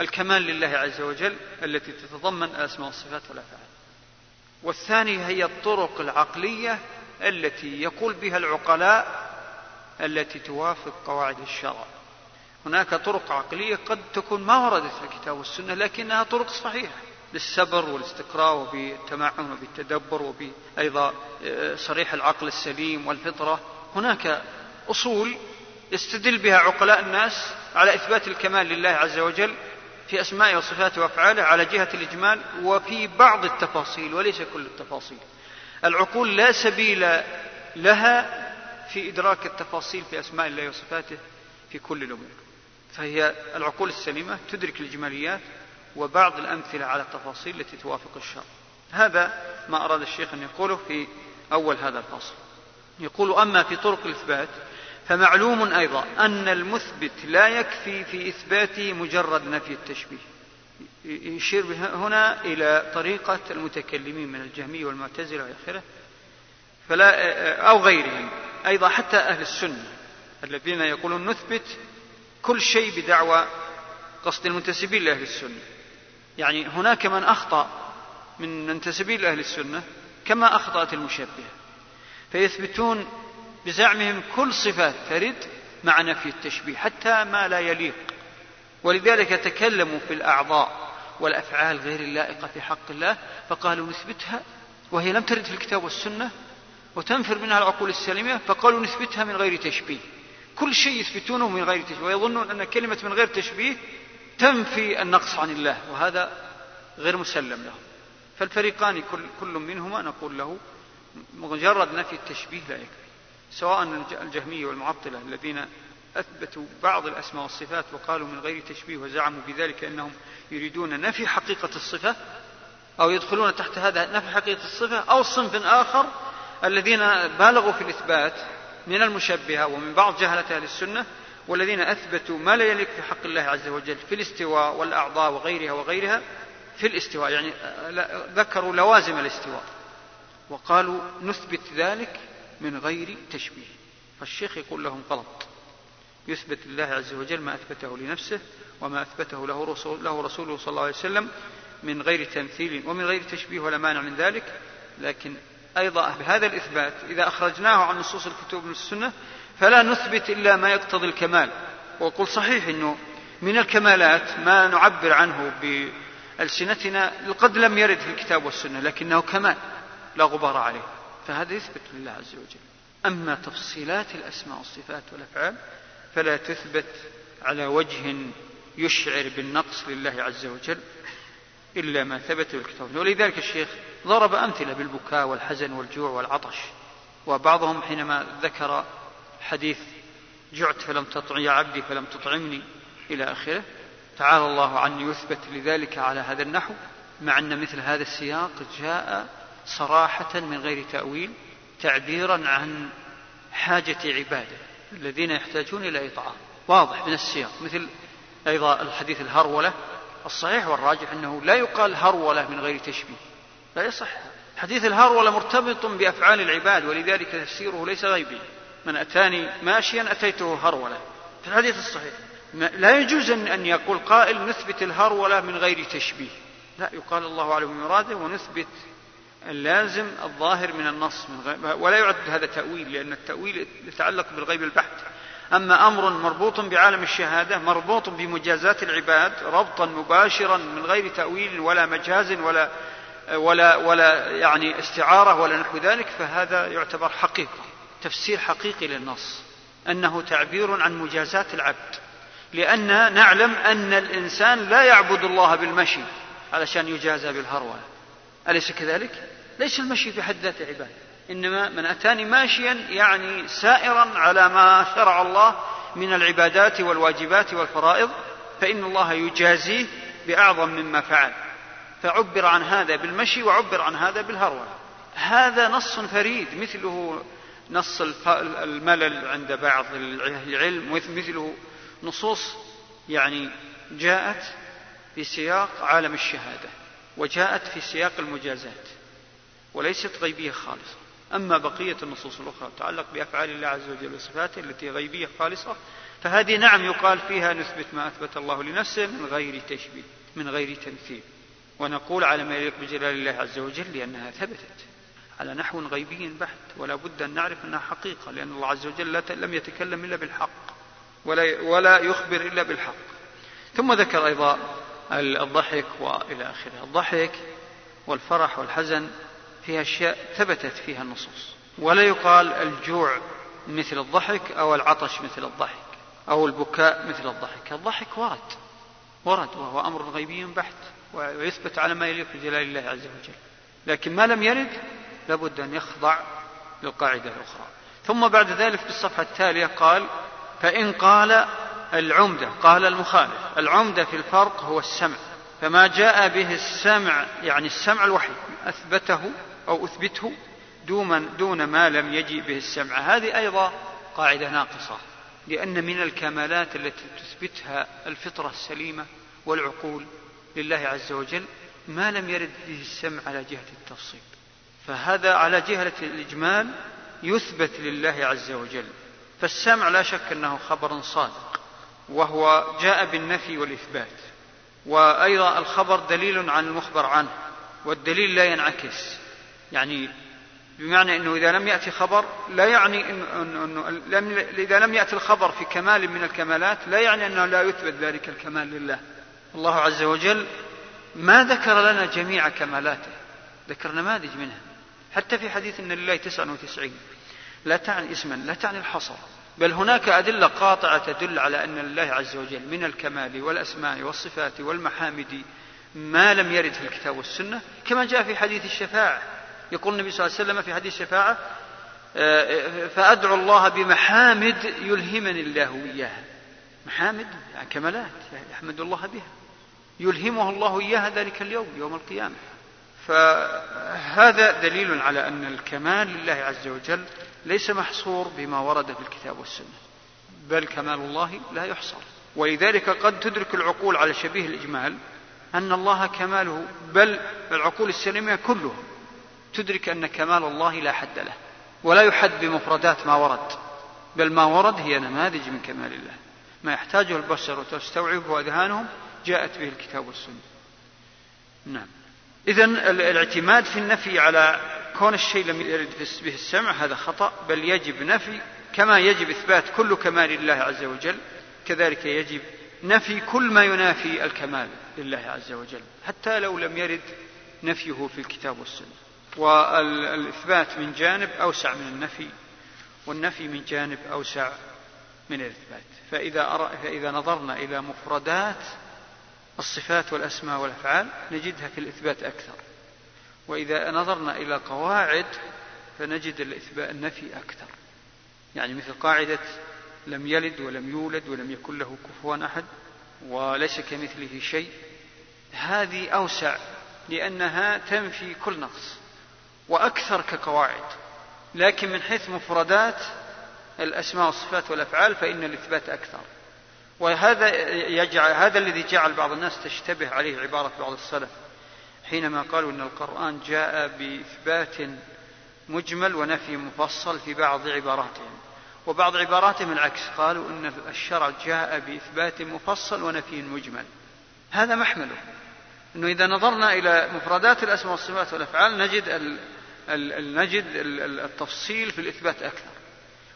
A: الكمال لله عز وجل التي تتضمن الأسماء والصفات والأفعال. والثانية هي الطرق العقلية التي يقول بها العقلاء التي توافق قواعد الشرع. هناك طرق عقلية قد تكون ما وردت في الكتاب والسنة لكنها طرق صحيحة للصبر والاستقراء وبالتمعن وبالتدبر وبأيضا آه، صريح العقل السليم والفطرة. هناك أصول يستدل بها عقلاء الناس على إثبات الكمال لله عز وجل في أسمائه وصفاته وأفعاله على جهة الإجمال وفي بعض التفاصيل وليس كل التفاصيل. العقول لا سبيل لها في إدراك التفاصيل في أسماء الله وصفاته في كل الأمور. فهي العقول السليمة تدرك الإجماليات وبعض الأمثلة على التفاصيل التي توافق الشرع. هذا ما أراد الشيخ أن يقوله في أول هذا الفصل. يقول أما في طرق الإثبات فمعلوم أيضا أن المثبت لا يكفي في إثباته مجرد نفي التشبيه. يشير هنا إلى طريقة المتكلمين من الجهمية والمعتزلة وآخره فلا أو غيرهم أيضا حتى أهل السنة الذين يقولون نثبت كل شيء بدعوى قصد المنتسبين لأهل السنة. يعني هناك من أخطأ من منتسبين لأهل السنة كما أخطأت المشبهة. فيثبتون بزعمهم كل صفات ترد مع نفي التشبيه حتى ما لا يليق. ولذلك تكلموا في الأعضاء والأفعال غير اللائقة في حق الله فقالوا نثبتها وهي لم ترد في الكتاب والسنة وتنفر منها العقول السليمة فقالوا نثبتها من غير تشبيه. كل شيء يثبتونه من غير تشبيه ويظنون أن كلمة من غير تشبيه تنفي النقص عن الله وهذا غير مسلم له فالفريقان كل, كل منهما نقول له مجرد نفي التشبيه لا يكفي. سواء الجهمية والمعطلة الذين أثبتوا بعض الأسماء والصفات وقالوا من غير تشبيه وزعموا بذلك أنهم يريدون نفي حقيقة الصفة أو يدخلون تحت هذا نفي حقيقة الصفة أو صنف آخر الذين بالغوا في الإثبات من المشبهة ومن بعض جهلة أهل السنة والذين أثبتوا ما لا يليق في حق الله عز وجل في الاستواء والأعضاء وغيرها وغيرها في الاستواء يعني ذكروا لوازم الاستواء وقالوا نثبت ذلك من غير تشبيه. فالشيخ يقول لهم غلط. يثبت الله عز وجل ما أثبته لنفسه وما أثبته له, رسول له رسوله صلى الله عليه وسلم من غير تمثيل ومن غير تشبيه ولا مانع من ذلك. لكن أيضا بهذا الإثبات إذا أخرجناه عن نصوص الكتب من السنة فلا نثبت إلا ما يقتضي الكمال. وقل صحيح أنه من الكمالات ما نعبر عنه بألسنتنا قد لم يرد في الكتاب والسنة لكنه كمال لا غبار عليه. فهذا يثبت لله عز وجل. أما تفصيلات الأسماء والصفات والأفعال فلا تثبت على وجه يشعر بالنقص لله عز وجل إلا ما ثبت في الكتاب. ولذلك الشيخ ضرب أمثلة بالبكاء والحزن والجوع والعطش وبعضهم حينما ذكر حديث جعت فلم تطع يا عبدي فلم تطعمني إلى آخره تعالى الله عني يثبت لذلك على هذا النحو مع أن مثل هذا السياق جاء صراحة من غير تأويل تعبيرا عن حاجة عبادة الذين يحتاجون إلى إطعام. واضح من السياق مثل أيضا الحديث الهرولة الصحيح والراجح أنه لا يقال هرولة من غير تشبيه. لا يصح. حديث الهرولة مرتبط بأفعال العباد ولذلك تفسيره ليس غيبي. من أتاني ماشيا أتيته هرولة. في الحديث الصحيح لا يجوز أن يقول قائل نثبت الهرولة من غير تشبيه. لا يقال الله أعلم بمراده ونثبت اللازم الظاهر من النص من ولا يعد هذا تأويل لأن التأويل يتعلق بالغيب البحت. أما أمر مربوط بعالم الشهادة مربوط بمجازات العباد ربطا مباشرا من غير تأويل ولا مجاز ولا ولا ولا يعني استعارة ولا نحو ذلك فهذا يعتبر حقيقة تفسير حقيقي للنص. أنه تعبير عن مجازات العبد. لأن نعلم أن الإنسان لا يعبد الله بالمشي علشان يجازى بالهرولة أليس كذلك؟ ليس المشي في حد ذاته عبادة إنما من أتاني ماشيا يعني سائرا على ما شرع الله من العبادات والواجبات والفرائض فإن الله يجازيه بأعظم مما فعل. فعبر عن هذا بالمشي وعبر عن هذا بالهرولة هذا نص فريد مثله نص الملل عند بعض العلم مثله نصوص يعني جاءت في سياق عالم الشهادة. وجاءت في سياق المجازات وليست غيبية خالصة. أما بقية النصوص الأخرى تتعلق بأفعال الله عز وجل وصفاته التي غيبية خالصة فهذه نعم يقال فيها نثبت ما أثبت الله لنفسه من غير تشبيه من غير تمثيل. ونقول على ما يليق بجلال الله عز وجل لأنها ثبتت. على نحو غيبي بحت ولا بد أن نعرف أنها حقيقة لأن الله عز وجل لم يتكلم إلا بالحق ولا, ولا يخبر إلا بالحق. ثم ذكر أيضا الضحك وإلى آخره. الضحك والفرح والحزن فيها أشياء ثبتت فيها النصوص. ولا يقال الجوع مثل الضحك أو العطش مثل الضحك أو البكاء مثل الضحك. الضحك ورد ورد وهو أمر غيبي بحت ويثبت على ما يليق بجلال الله عز وجل. لكن ما لم يرد لابد أن يخضع للقاعدة الأخرى. ثم بعد ذلك في الصفحة التالية قال فإن قال العمدة قال المخالف العمدة في الفرق هو السمع. فما جاء به السمع يعني السمع الوحيد أثبته أو أثبته دون, دون ما لم يجي به السمع. هذه أيضا قاعدة ناقصة لأن من الكمالات التي تثبتها الفطرة السليمة والعقول لله عز وجل ما لم يرد به السمع على جهة التفصيل. فهذا على جهة الإجمال يثبت لله عز وجل. فالسمع لا شك أنه خبر صادق. وهو جاء بالنفي والإثبات. وأيضا الخبر دليل عن المخبر عنه والدليل لا ينعكس. يعني بمعنى أنه إذا لم يأتي خبر لا يعني إنه, إنه لم إذا لم يأتي الخبر في كمال من الكمالات لا يعني أنه لا يثبت ذلك الكمال لله. الله عز وجل ما ذكر لنا جميع كمالاته. ذكر نماذج منها؟ حتى في حديث أن لله تسعة وتسعين. لا تعني اسما لا تعني الحصر. بل هناك أدلة قاطعة تدل على أن لله عز وجل من الكمال والأسماء والصفات والمحامد ما لم يرد في الكتاب والسنة كما جاء في حديث الشفاعة. يقول النبي صلى الله عليه وسلم في حديث الشفاعة آه، فأدعو الله بمحامد يلهمني الله إياها. محامد يعني كمالات يحمد الله بها. يلهمه الله إياها ذلك اليوم يوم القيامة. فهذا دليل على أن الكمال لله عز وجل ليس محصور بما ورد في الكتاب والسنة بل كمال الله لا يحصر. ولذلك قد تدرك العقول على شبيه الإجمال أن الله كماله بل العقول السليمة كلها تدرك أن كمال الله لا حد له ولا يحد بمفردات ما ورد بل ما ورد هي نماذج من كمال الله. ما يحتاجه البشر وتستوعبه أذهانهم جاءت به الكتاب والسنة. نعم. إذا الاعتماد في النفي على كون الشيء لم يرد به السمع هذا خطأ بل يجب نفي كما يجب إثبات كل كمال لله عز وجل كذلك يجب نفي كل ما ينافي الكمال لله عز وجل حتى لو لم يرد نفيه في الكتاب والسنة. والإثبات من جانب أوسع من النفي والنفي من جانب أوسع من الإثبات. فإذا, فإذا نظرنا إلى مفردات الصفات والأسماء والأفعال نجدها في الإثبات أكثر. وإذا نظرنا إلى قواعد فنجد الإثبات النفي أكثر. يعني مثل قاعدة لم يلد ولم يولد ولم يكن له كفوا أحد وليس كمثله شيء. هذه أوسع لأنها تنفي كل نقص وأكثر كقواعد. لكن من حيث مفردات الأسماء والصفات والأفعال فإن الإثبات أكثر. وهذا يجعل هذا الذي جعل بعض الناس تشتبه عليه عبارة بعض السلف حينما قالوا أن القرآن جاء بإثبات مجمل ونفي مفصل في بعض عباراتهم. وبعض عباراتهم العكس قالوا أن الشرع جاء بإثبات مفصل ونفي مجمل. هذا محمله. أنه إذا نظرنا إلى مفردات الأسماء والصفات والأفعال نجد نجد التفصيل في الإثبات أكثر.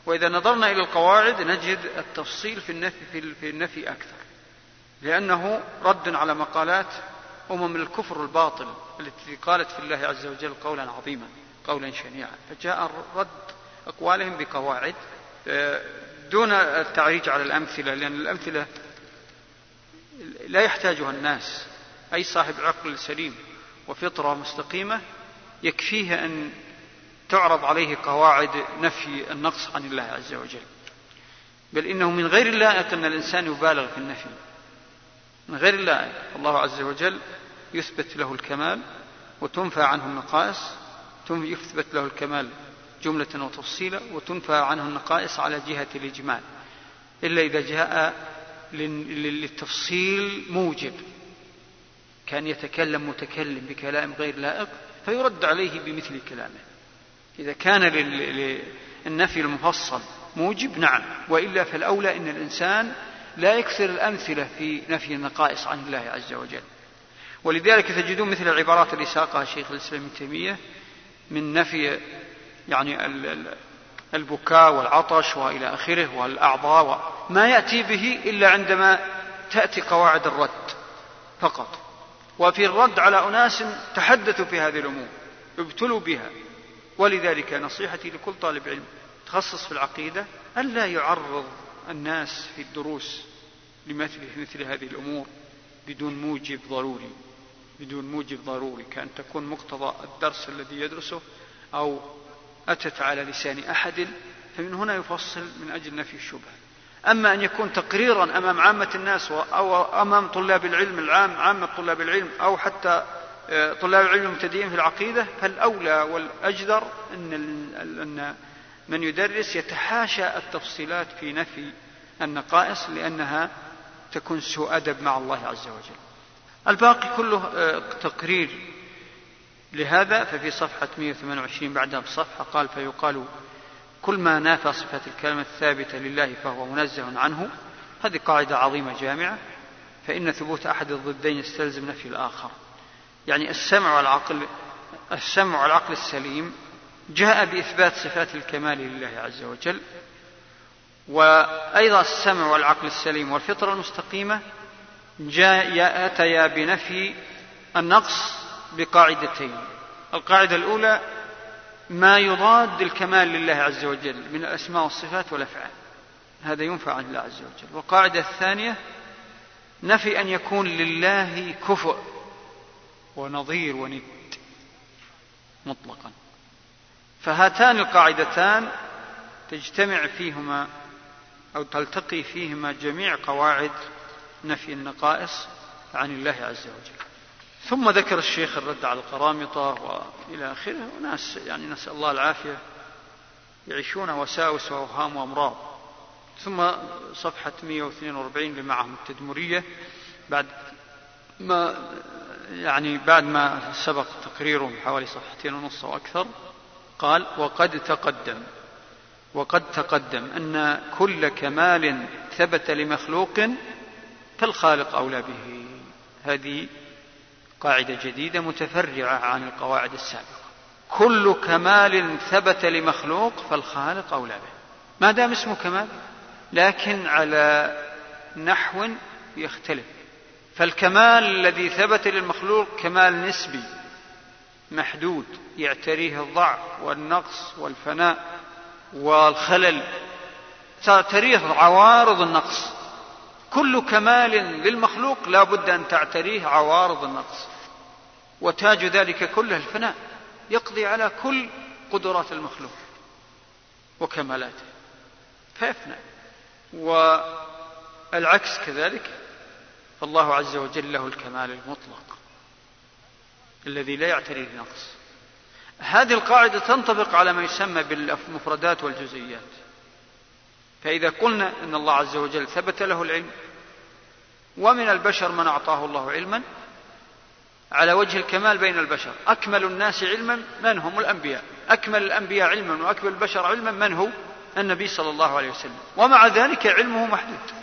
A: وإذا نظرنا إلى القواعد نجد التفصيل في النفي في النفي أكثر. لأنه رد على مقالات أمم الكفر الباطل التي قالت في الله عز وجل قولا عظيما قولا شنيعا. فجاء رد أقوالهم بقواعد آه، دون التعريج على الأمثلة لأن الأمثلة لا يحتاجها الناس. أي صاحب عقل سليم وفطرة مستقيمة يكفيه أن تعرض عليه قواعد نفي النقص عن الله عز وجل. بل إنه من غير اللائق أن الإنسان يبالغ في النفي. من غير اللائق. الله عز وجل يثبت له الكمال وتنفى عنه النقائص يثبت له الكمال جملة وتفصيلا وتنفى عنه النقائص على جهة الإجمال. إلا إذا جاء للتفصيل موجب. كان يتكلم متكلم بكلام غير لائق فيرد عليه بمثل كلامه. إذا كان للنفي المفصل موجب نعم. وإلا فالأولى أن الإنسان لا يكثر الأمثلة في نفي النقائص عن الله عز وجل. ولذلك تجدون مثل العبارات اللي ساقها شيخ الإسلام ابن تيمية من نفي يعني البكاء والعطش وإلى آخره والأعضاء ما يأتي به إلا عندما تأتي قواعد الرد فقط. وفي الرد على أناس تحدثوا في هذه الأمور ابتلوا بها. ولذلك نصيحتي لكل طالب علم تخصص في العقيدة الا يعرض الناس في الدروس لمثل مثل هذه الأمور بدون موجب ضروري. بدون موجب ضروري كأن تكون مقتضى الدرس الذي يدرسه أو أتت على لسان أحد فمن هنا يفصل من أجل نفي الشبهة. أما أن يكون تقريرا أمام عامة الناس أو أمام طلاب العلم العام عامة طلاب العلم أو حتى طلاب العلم المبتدئين في العقيدة فالأولى والأجدر أن أن من يدرس يتحاشى التفصيلات في نفي النقائص لأنها تكون سوء أدب مع الله عز وجل. الباقي كله آه، تقرير لهذا ففي صفحة 128 بعدها بصفحة قال فيقال كل ما نافى صفة الكلمة الثابتة لله فهو منزه عنه. هذه قاعدة عظيمة جامعة فإن ثبوت أحد الضدين يستلزم نفي الآخر. يعني السمع والعقل السمع والعقل السليم جاء بإثبات صفات الكمال لله عز وجل وأيضا السمع والعقل السليم والفطرة المستقيمة جاء أتيا بنفي النقص بقاعدتين. القاعدة الأولى ما يضاد الكمال لله عز وجل من الأسماء والصفات والأفعال. هذا ينفع عن الله عز وجل. والقاعدة الثانية نفي أن يكون لله كفؤ. ونظير وند مطلقا. فهاتان القاعدتان تجتمع فيهما أو تلتقي فيهما جميع قواعد نفي النقائص عن الله عز وجل. ثم ذكر الشيخ الرد على القرامطة وإلى آخره. وناس يعني نسأل الله العافية يعيشون وساوس وأوهام وأمراض. ثم صفحة 142 لمعهم التدمرية. بعد ما يعني بعد ما سبق تقريره حوالي صفحتين ونص أو أكثر قال وقد تقدم. وقد تقدم أن كل كمال ثبت لمخلوق فالخالق أولى به. هذه قاعدة جديدة متفرعة عن القواعد السابقة. كل كمال ثبت لمخلوق فالخالق أولى به. ما دام اسمه كمال لكن على نحو يختلف. فالكمال الذي ثبت للمخلوق كمال نسبي محدود يعتريه الضعف والنقص والفناء والخلل. تعتريه عوارض النقص. كل كمال للمخلوق لا بد أن تعتريه عوارض النقص. وتاج ذلك كله الفناء. يقضي على كل قدرات المخلوق وكمالاته. فيفنى. والعكس كذلك. فالله عز وجل له الكمال المطلق الذي لا يعتريه نقص هذه القاعدة تنطبق على ما يسمى بالمفردات والجزئيات. فإذا قلنا أن الله عز وجل ثبت له العلم ومن البشر من أعطاه الله علما على وجه الكمال بين البشر. أكمل الناس علما من هم الأنبياء؟ أكمل الأنبياء علما وأكمل البشر علما من هو؟ النبي صلى الله عليه وسلم. ومع ذلك علمه محدود.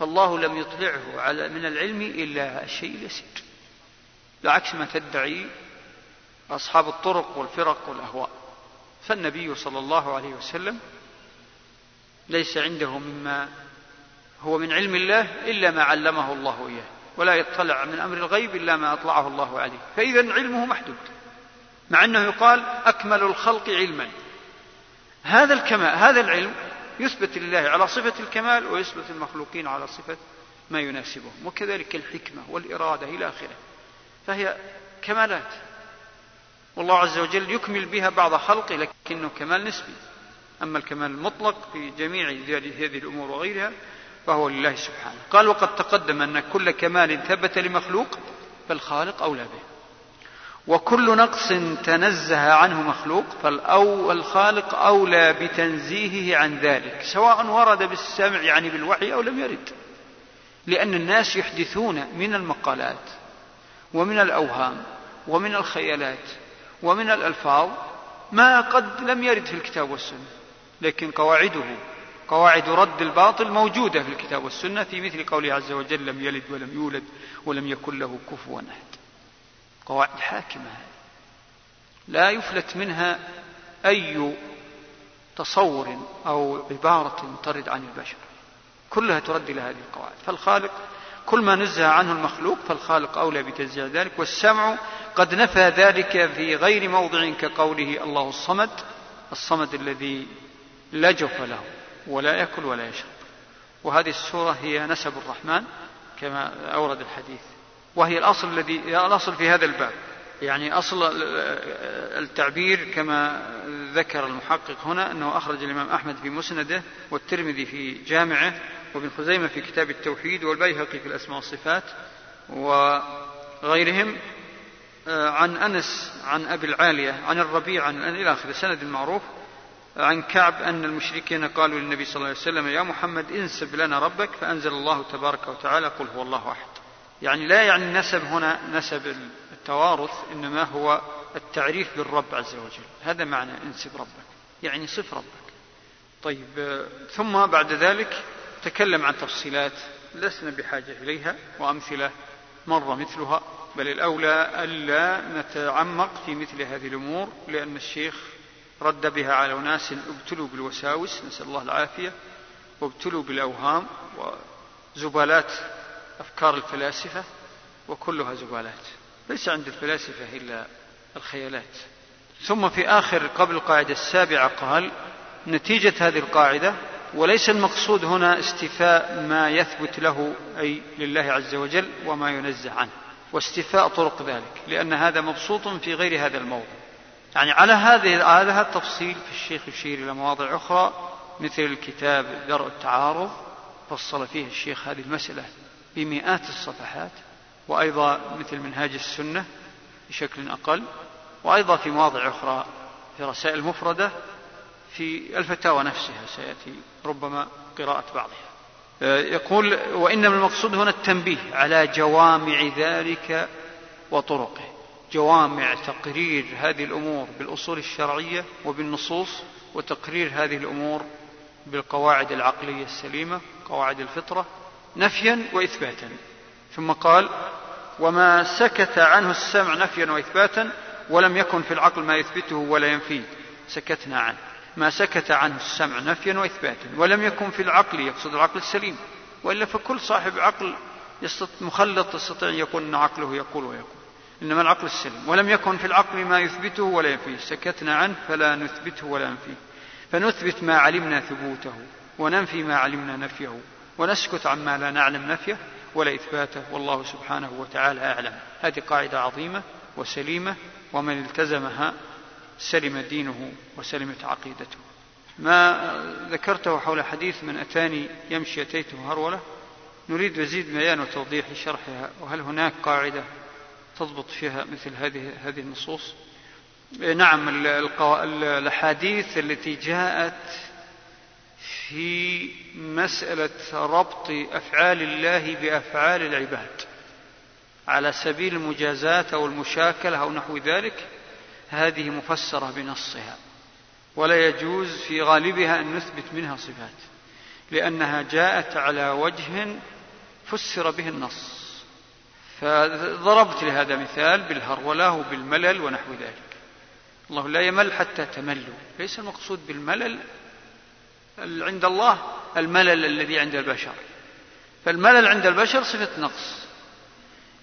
A: فالله لم يطلعه على من العلم إلا الشيء اليسير. بعكس ما تدعي أصحاب الطرق والفرق والأهواء. فالنبي صلى الله عليه وسلم ليس عنده مما هو من علم الله إلا ما علمه الله إياه ولا يطلع من أمر الغيب إلا ما أطلعه الله عليه. فإذا علمه محدود مع أنه يقال أكمل الخلق علما. هذا الكمال هذا العلم يثبت لله على صفة الكمال ويثبت المخلوقين على صفة ما يناسبهم وكذلك الحكمة والإرادة إلى آخره. فهي كمالات. والله عز وجل يكمل بها بعض خلقه لكنه كمال نسبي. أما الكمال المطلق في جميع هذه الأمور وغيرها فهو لله سبحانه. قال وقد تقدم أن كل كمال ثبت لمخلوق فالخالق أولى به. وكل نقص تنزه عنه مخلوق فالخالق أولى بتنزيهه عن ذلك سواء ورد بالسمع يعني بالوحي أو لم يرد لأن الناس يحدثون من المقالات ومن الأوهام ومن الخيالات ومن الألفاظ ما قد لم يرد في الكتاب والسنة لكن قواعده قواعد رد الباطل موجودة في الكتاب والسنة في مثل قوله عز وجل لم يلد ولم يولد ولم يكن له كفوا أحد. قواعد حاكمة. لا يفلت منها أي تصور أو عبارة ترد عن البشر. كلها ترد إلى هذه القواعد. فالخالق كل ما نزه عنه المخلوق فالخالق أولى بتنزيه ذلك والسمع قد نفى ذلك في غير موضع كقوله الله الصمد الصمد الذي لا جوف له ولا يأكل ولا يشرب. وهذه السورة هي نسب الرحمن كما أورد الحديث. وهي الأصل الذي الأصل في هذا الباب. يعني أصل التعبير كما ذكر المحقق هنا أنه أخرج الإمام أحمد في مسنده والترمذي في جامعه وابن خزيمة في كتاب التوحيد والبيهقي في الأسماء والصفات وغيرهم آه، عن أنس عن أبي العالية عن الربيع عن إلى آخر سند معروف عن كعب أن المشركين قالوا للنبي صلى الله عليه وسلم يا محمد انسب لنا ربك فأنزل الله تبارك وتعالى قل هو الله أحد. يعني لا يعني النسب هنا نسب التوارث إنما هو التعريف بالرب عز وجل. هذا معنى انسب ربك يعني صف ربك. طيب ثم بعد ذلك تكلم عن تفصيلات لسنا بحاجة إليها وأمثلة مر مثلها. بل الأولى ألا نتعمق في مثل هذه الأمور لأن الشيخ رد بها على أناس ابتلوا بالوساوس نسأل الله العافية وابتلوا بالأوهام وزبالات أفكار الفلاسفة وكلها زبالات. ليس عند الفلاسفة إلا الخيالات. ثم في آخر قبل القاعدة السابعة قال نتيجة هذه القاعدة وليس المقصود هنا استيفاء ما يثبت له أي لله عز وجل وما ينزه عنه. واستيفاء طرق ذلك لأن هذا مبسوط في غير هذا الموضع. يعني على هذه على هذا التفصيل في الشيخ يشير إلى مواضع أخرى مثل الكتاب درء التعارض فصل فيه الشيخ هذه المسألة. بمئات الصفحات وأيضا مثل منهاج السنة بشكل أقل وأيضا في مواضع أخرى في رسائل مفردة في الفتاوى نفسها سيأتي ربما قراءة بعضها. آه، يقول وإنما المقصود هنا التنبيه على جوامع ذلك وطرقه. جوامع تقرير هذه الأمور بالأصول الشرعية وبالنصوص وتقرير هذه الأمور بالقواعد العقلية السليمة قواعد الفطرة نفيا وإثباتا. ثم قال وما سكت عنه السمع نفيا وإثباتا ولم يكن في العقل ما يثبته ولا ينفيه سكتنا عنه. ما سكت عنه السمع نفيا وإثباتا ولم يكن في العقل يقصد العقل السليم. وإلا فكل صاحب عقل مخلط يستطيع أن يقول أن عقله يقول ويقول. إنما العقل السليم. ولم يكن في العقل ما يثبته ولا ينفيه سكتنا عنه فلا نثبته ولا ننفيه فنثبت ما علمنا ثبوته وننفي ما علمنا نفيه. ونسكت عما لا نعلم نفيه ولا إثباته. والله سبحانه وتعالى أعلم. هذه قاعدة عظيمة وسليمة ومن التزمها سلم دينه وسلمت عقيدته. ما ذكرته حول حديث من أتاني يمشي أتيته هرولة نريد مزيد بيان وتوضيح شرحها. وهل هناك قاعدة تضبط فيها مثل هذه هذه النصوص؟ نعم الأحاديث التي جاءت في مسألة ربط أفعال الله بأفعال العباد. على سبيل المجازاة أو المشاكلة أو نحو ذلك هذه مفسرة بنصها. ولا يجوز في غالبها أن نثبت منها صفات لأنها جاءت على وجه فسر به النص. فضربت لهذا مثال بالهرولة وبالملل ونحو ذلك. الله لا يمل حتى تملوا. ليس المقصود بالملل عند الله الملل الذي عند البشر. فالملل عند البشر صفة نقص.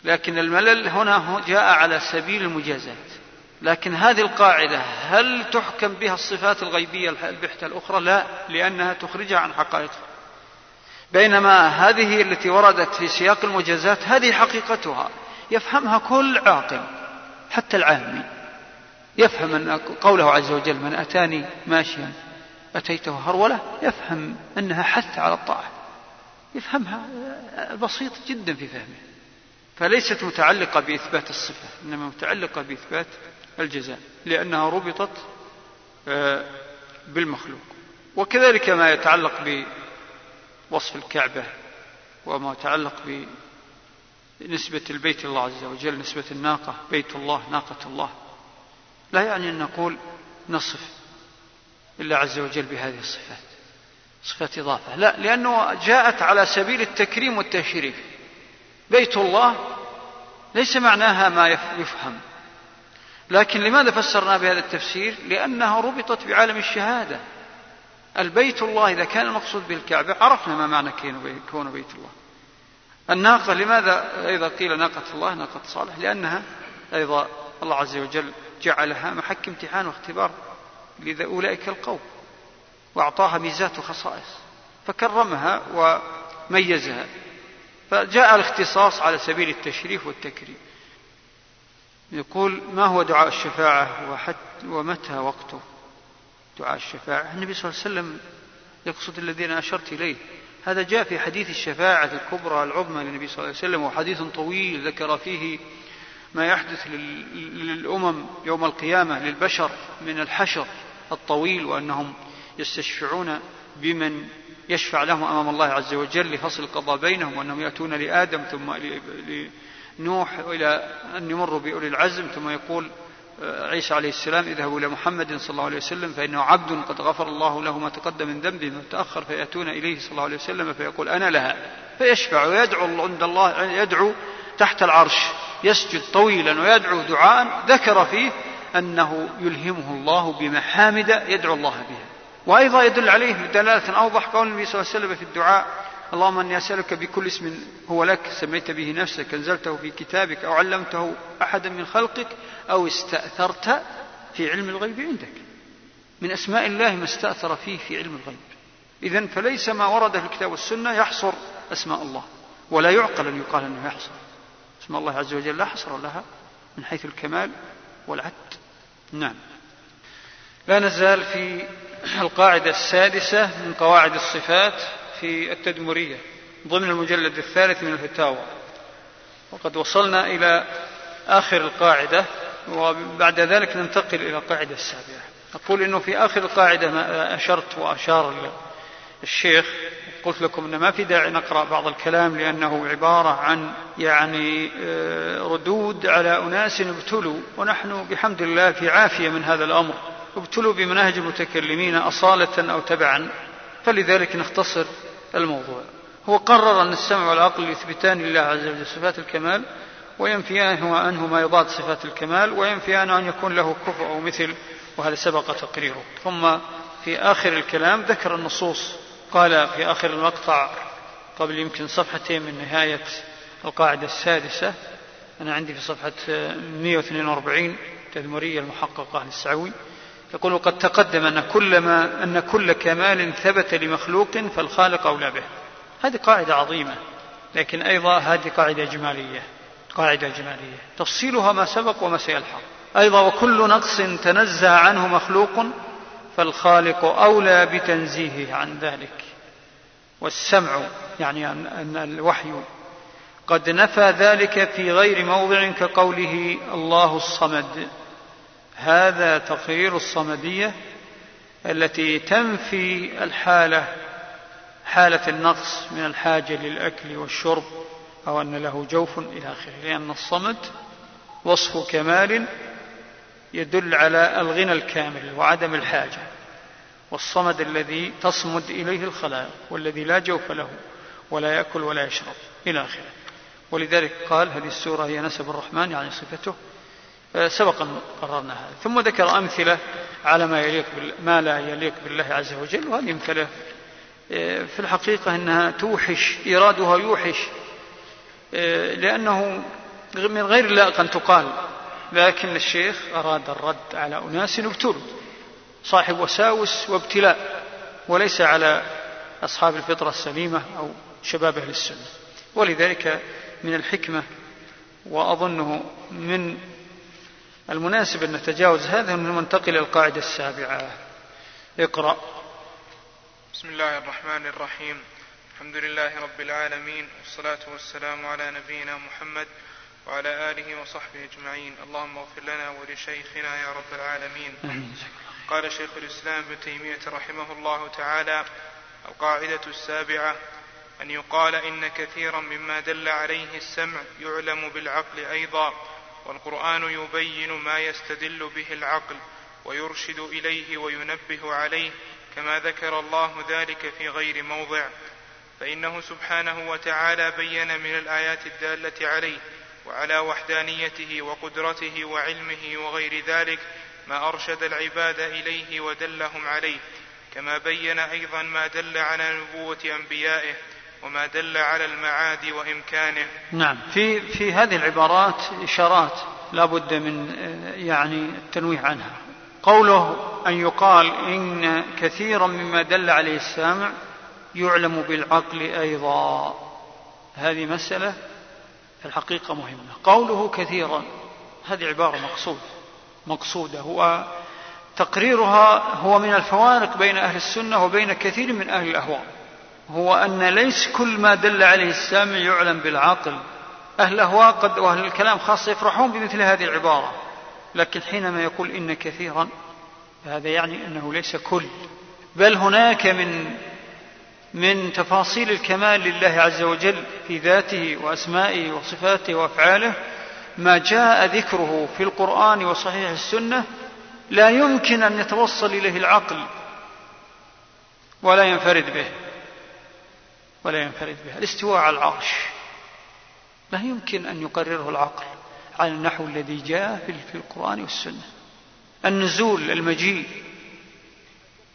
A: لكن الملل هنا جاء على سبيل المجازات. لكن هذه القاعدة هل تحكم بها الصفات الغيبية البحتة الأخرى؟ لا لأنها تخرجها عن حقائقها بينما هذه التي وردت في سياق المجازات هذه حقيقتها. يفهمها كل عاقل حتى العامي. يفهم أن قوله عز وجل من أتاني ماشيا. أتيته هرولة يفهم أنها حث على الطاعة. يفهمها بسيط جدا في فهمه. فليست متعلقة بإثبات الصفة إنما متعلقة بإثبات الجزاء لأنها ربطت آه، بالمخلوق. وكذلك ما يتعلق بوصف الكعبة وما يتعلق بنسبة البيت الله عز وجل نسبة الناقة بيت الله ناقة الله. لا يعني أن نقول نصف. الله عز وجل بهذه الصفات. صفات إضافة. لا لأنه جاءت على سبيل التكريم والتشريف. بيت الله ليس معناها ما يفهم. لكن لماذا فسرنا بهذا التفسير؟ لأنها ربطت بعالم الشهادة. البيت الله إذا كان المقصود به الكعبة عرفنا ما معنى كون بيت الله. الناقة لماذا أيضا قيل ناقة الله ناقة صالح؟ لأنها أيضا الله عز وجل جعلها محك امتحان واختبار لأولئك القوم وأعطاها ميزات وخصائص فكرمها وميزها. فجاء الاختصاص على سبيل التشريف والتكريم. يقول ما هو دعاء الشفاعة وحت ومتى وقته؟ دعاء الشفاعة. النبي صلى الله عليه وسلم يقصد الذين أشرت إليه. هذا جاء في حديث الشفاعة الكبرى العظمى للنبي صلى الله عليه وسلم وحديث طويل ذكر فيه ما يحدث للأمم يوم القيامة للبشر من الحشر. الطويل وأنهم يستشفعون بمن يشفع لهم أمام الله عز وجل لفصل القضاء بينهم وأنهم يأتون لآدم ثم لنوح إلى أن يمروا بأولي العزم ثم يقول آه، عيسى عليه السلام اذهبوا إلى محمد صلى الله عليه وسلم فإنه عبد قد غفر الله له ما تقدم من ذنبه ما تأخر فيأتون إليه صلى الله عليه وسلم فيقول أنا لها. فيشفع ويدعو عند الله يدعو تحت العرش يسجد طويلا ويدعو دعاء ذكر فيه أنه يلهمه الله بمحامد يدعو الله بها. وأيضا يدل عليه بدلالة أوضح قول النبي صلى الله عليه وسلم في الدعاء اللهم أني أسألك بكل اسم هو لك سميت به نفسك أنزلته في كتابك أو علمته أحدا من خلقك أو استأثرت في علم الغيب عندك. من أسماء الله ما استأثر فيه في علم الغيب. اذا فليس ما ورد في الكتاب والسنة يحصر أسماء الله ولا يعقل أن يقال أنه يحصر. أسماء الله عز وجل لا حصر لها من حيث الكمال والعد. نعم. لا نزال في القاعدة السادسة من قواعد الصفات في التدمرية ضمن المجلد الثالث من الفتاوى. وقد وصلنا إلى آخر القاعدة وبعد ذلك ننتقل إلى القاعدة السابعة. أقول أنه في آخر القاعدة ما أشرت وأشار الشيخ قلت لكم أن ما في داعي نقرأ بعض الكلام لأنه عبارة عن يعني آه، ردود على أناس ابتلوا ونحن بحمد الله في عافية من هذا الأمر. ابتلوا بمناهج المتكلمين أصالة أو تبعا فلذلك نختصر الموضوع. هو قرر أن السمع والعقل يثبتان لله عز وجل صفات الكمال وينفيان عنه ما يضاد صفات الكمال وينفيان أن يكون له كفء أو مثل وهذا سبق تقريره. ثم في آخر الكلام ذكر النصوص قال في آخر المقطع قبل يمكن صفحتين من نهاية القاعدة السادسة أنا عندي في صفحة 142 تدمرية المحققة للسعوي يقول قد تقدم أن كل ما أن كل كمال ثبت لمخلوق فالخالق أولى به. هذه قاعدة عظيمة لكن أيضا هذه قاعدة إجمالية قاعدة إجمالية. تفصيلها ما سبق وما سيلحق. أيضا وكل نقص تنزه عنه مخلوق فالخالق أولى بتنزيهه عن ذلك. والسمع يعني أن الوحي. قد نفى ذلك في غير موضع كقوله الله الصمد. هذا تقرير الصمدية التي تنفي الحالة حالة النقص من الحاجة للأكل والشرب أو أن له جوف إلى آخره لأن الصمد وصف كمال يدل على الغنى الكامل وعدم الحاجة والصمد الذي تصمد إليه الخلائق والذي لا جوف له ولا يأكل ولا يشرب إلى آخره. ولذلك قال هذه السورة هي نسب الرحمن يعني صفته. آه، سبق أن قررنا هذا. ثم ذكر أمثلة على ما يليق ما لا يليق بالله عز وجل وهذه أمثلة آه، في الحقيقة أنها توحش إيرادها يوحش آه، لأنه من غير اللائق أن تقال. لكن الشيخ أراد الرد على أناس ابتلوا صاحب وساوس وابتلاء وليس على أصحاب الفطرة السليمة أو شباب أهل السنة. ولذلك من الحكمة وأظنه من المناسب أن نتجاوز هذا وننتقل إلى القاعدة السابعة. اقرأ.
C: بسم الله الرحمن الرحيم. الحمد لله رب العالمين والصلاة والسلام على نبينا محمد وعلى آله وصحبه أجمعين. اللهم اغفر لنا ولشيخنا يا رب العالمين. قال شيخ الإسلام ابن تيمية رحمه الله تعالى القاعدة السابعة أن يقال إن كثيرا مما دل عليه السمع يعلم بالعقل أيضا والقرآن يبين ما يستدل به العقل ويرشد إليه وينبه عليه كما ذكر الله ذلك في غير موضع. فإنه سبحانه وتعالى بين من الآيات الدالة عليه وعلى وحدانيته وقدرته وعلمه وغير ذلك ما أرشد العباد إليه ودلهم عليه كما بين أيضا ما دل على نبوة أنبيائه وما دل على المعاد وإمكانه.
A: نعم. في في هذه العبارات إشارات لا بد من يعني التنويه عنها. قوله أن يقال إن كثيرا مما دل عليه السامع يعلم بالعقل أيضا. هذه في الحقيقة مهمة. قوله كثيرا هذه عبارة مقصود. مقصودة هو تقريرها هو من الفوارق بين أهل السنة وبين كثير من أهل الأهواء. هو أن ليس كل ما دل عليه السامع يعلم بالعقل. أهل الأهواء قد وأهل الكلام خاصة يفرحون بمثل هذه العبارة. لكن حينما يقول إن كثيرا فهذا يعني أنه ليس كل. بل هناك من من تفاصيل الكمال لله عز وجل في ذاته وأسمائه وصفاته وأفعاله ما جاء ذكره في القرآن وصحيح السنة لا يمكن أن يتوصل إليه العقل ولا ينفرد به ولا ينفرد بها الاستواء على العرش. لا يمكن أن يقرره العقل على النحو الذي جاء في القرآن والسنة. النزول المجيء.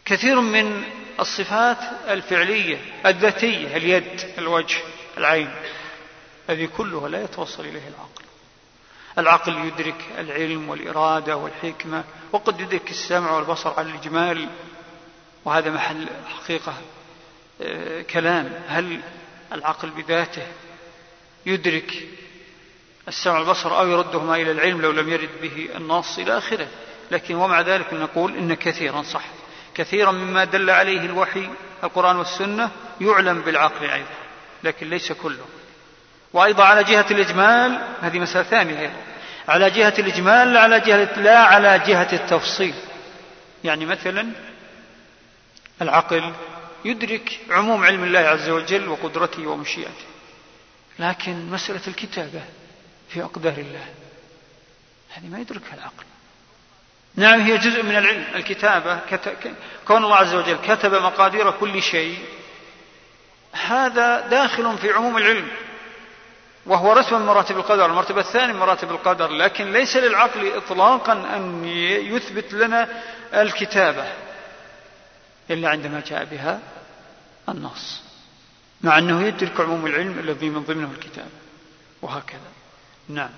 A: كثير من الصفات الفعلية الذاتية اليد الوجه العين. هذه كلها لا يتوصل إليه العقل. العقل يدرك العلم والإرادة والحكمة وقد يدرك السمع والبصر على الإجمال. وهذا محل حقيقة آه، كلام. هل العقل بذاته يدرك السمع والبصر أو يردهما إلى العلم لو لم يرد به النص إلى آخره؟ لكن ومع ذلك نقول إن كثيرا صح. كثيرا مما دل عليه الوحي القرآن والسنة يعلم بالعقل أيضا لكن ليس كله. وأيضا على جهة الإجمال هذه مسألة ثانية على جهة الإجمال لا على جهة لا على جهة التفصيل. يعني مثلا العقل يدرك عموم علم الله عز وجل وقدرته ومشيئته لكن مسألة الكتابة في أقدار الله هذه ما يدركها العقل. نعم هي جزء من العلم الكتابة. كون الله عز وجل كتب مقادير كل شيء هذا داخل في عموم العلم وهو رسم من مراتب القدر. المرتبة الثانية من مراتب القدر لكن ليس للعقل إطلاقا أن يثبت لنا الكتابة إلا عندما جاء بها النص مع أنه يدرك عموم العلم الذي من ضمنه الكتابة وهكذا. نعم.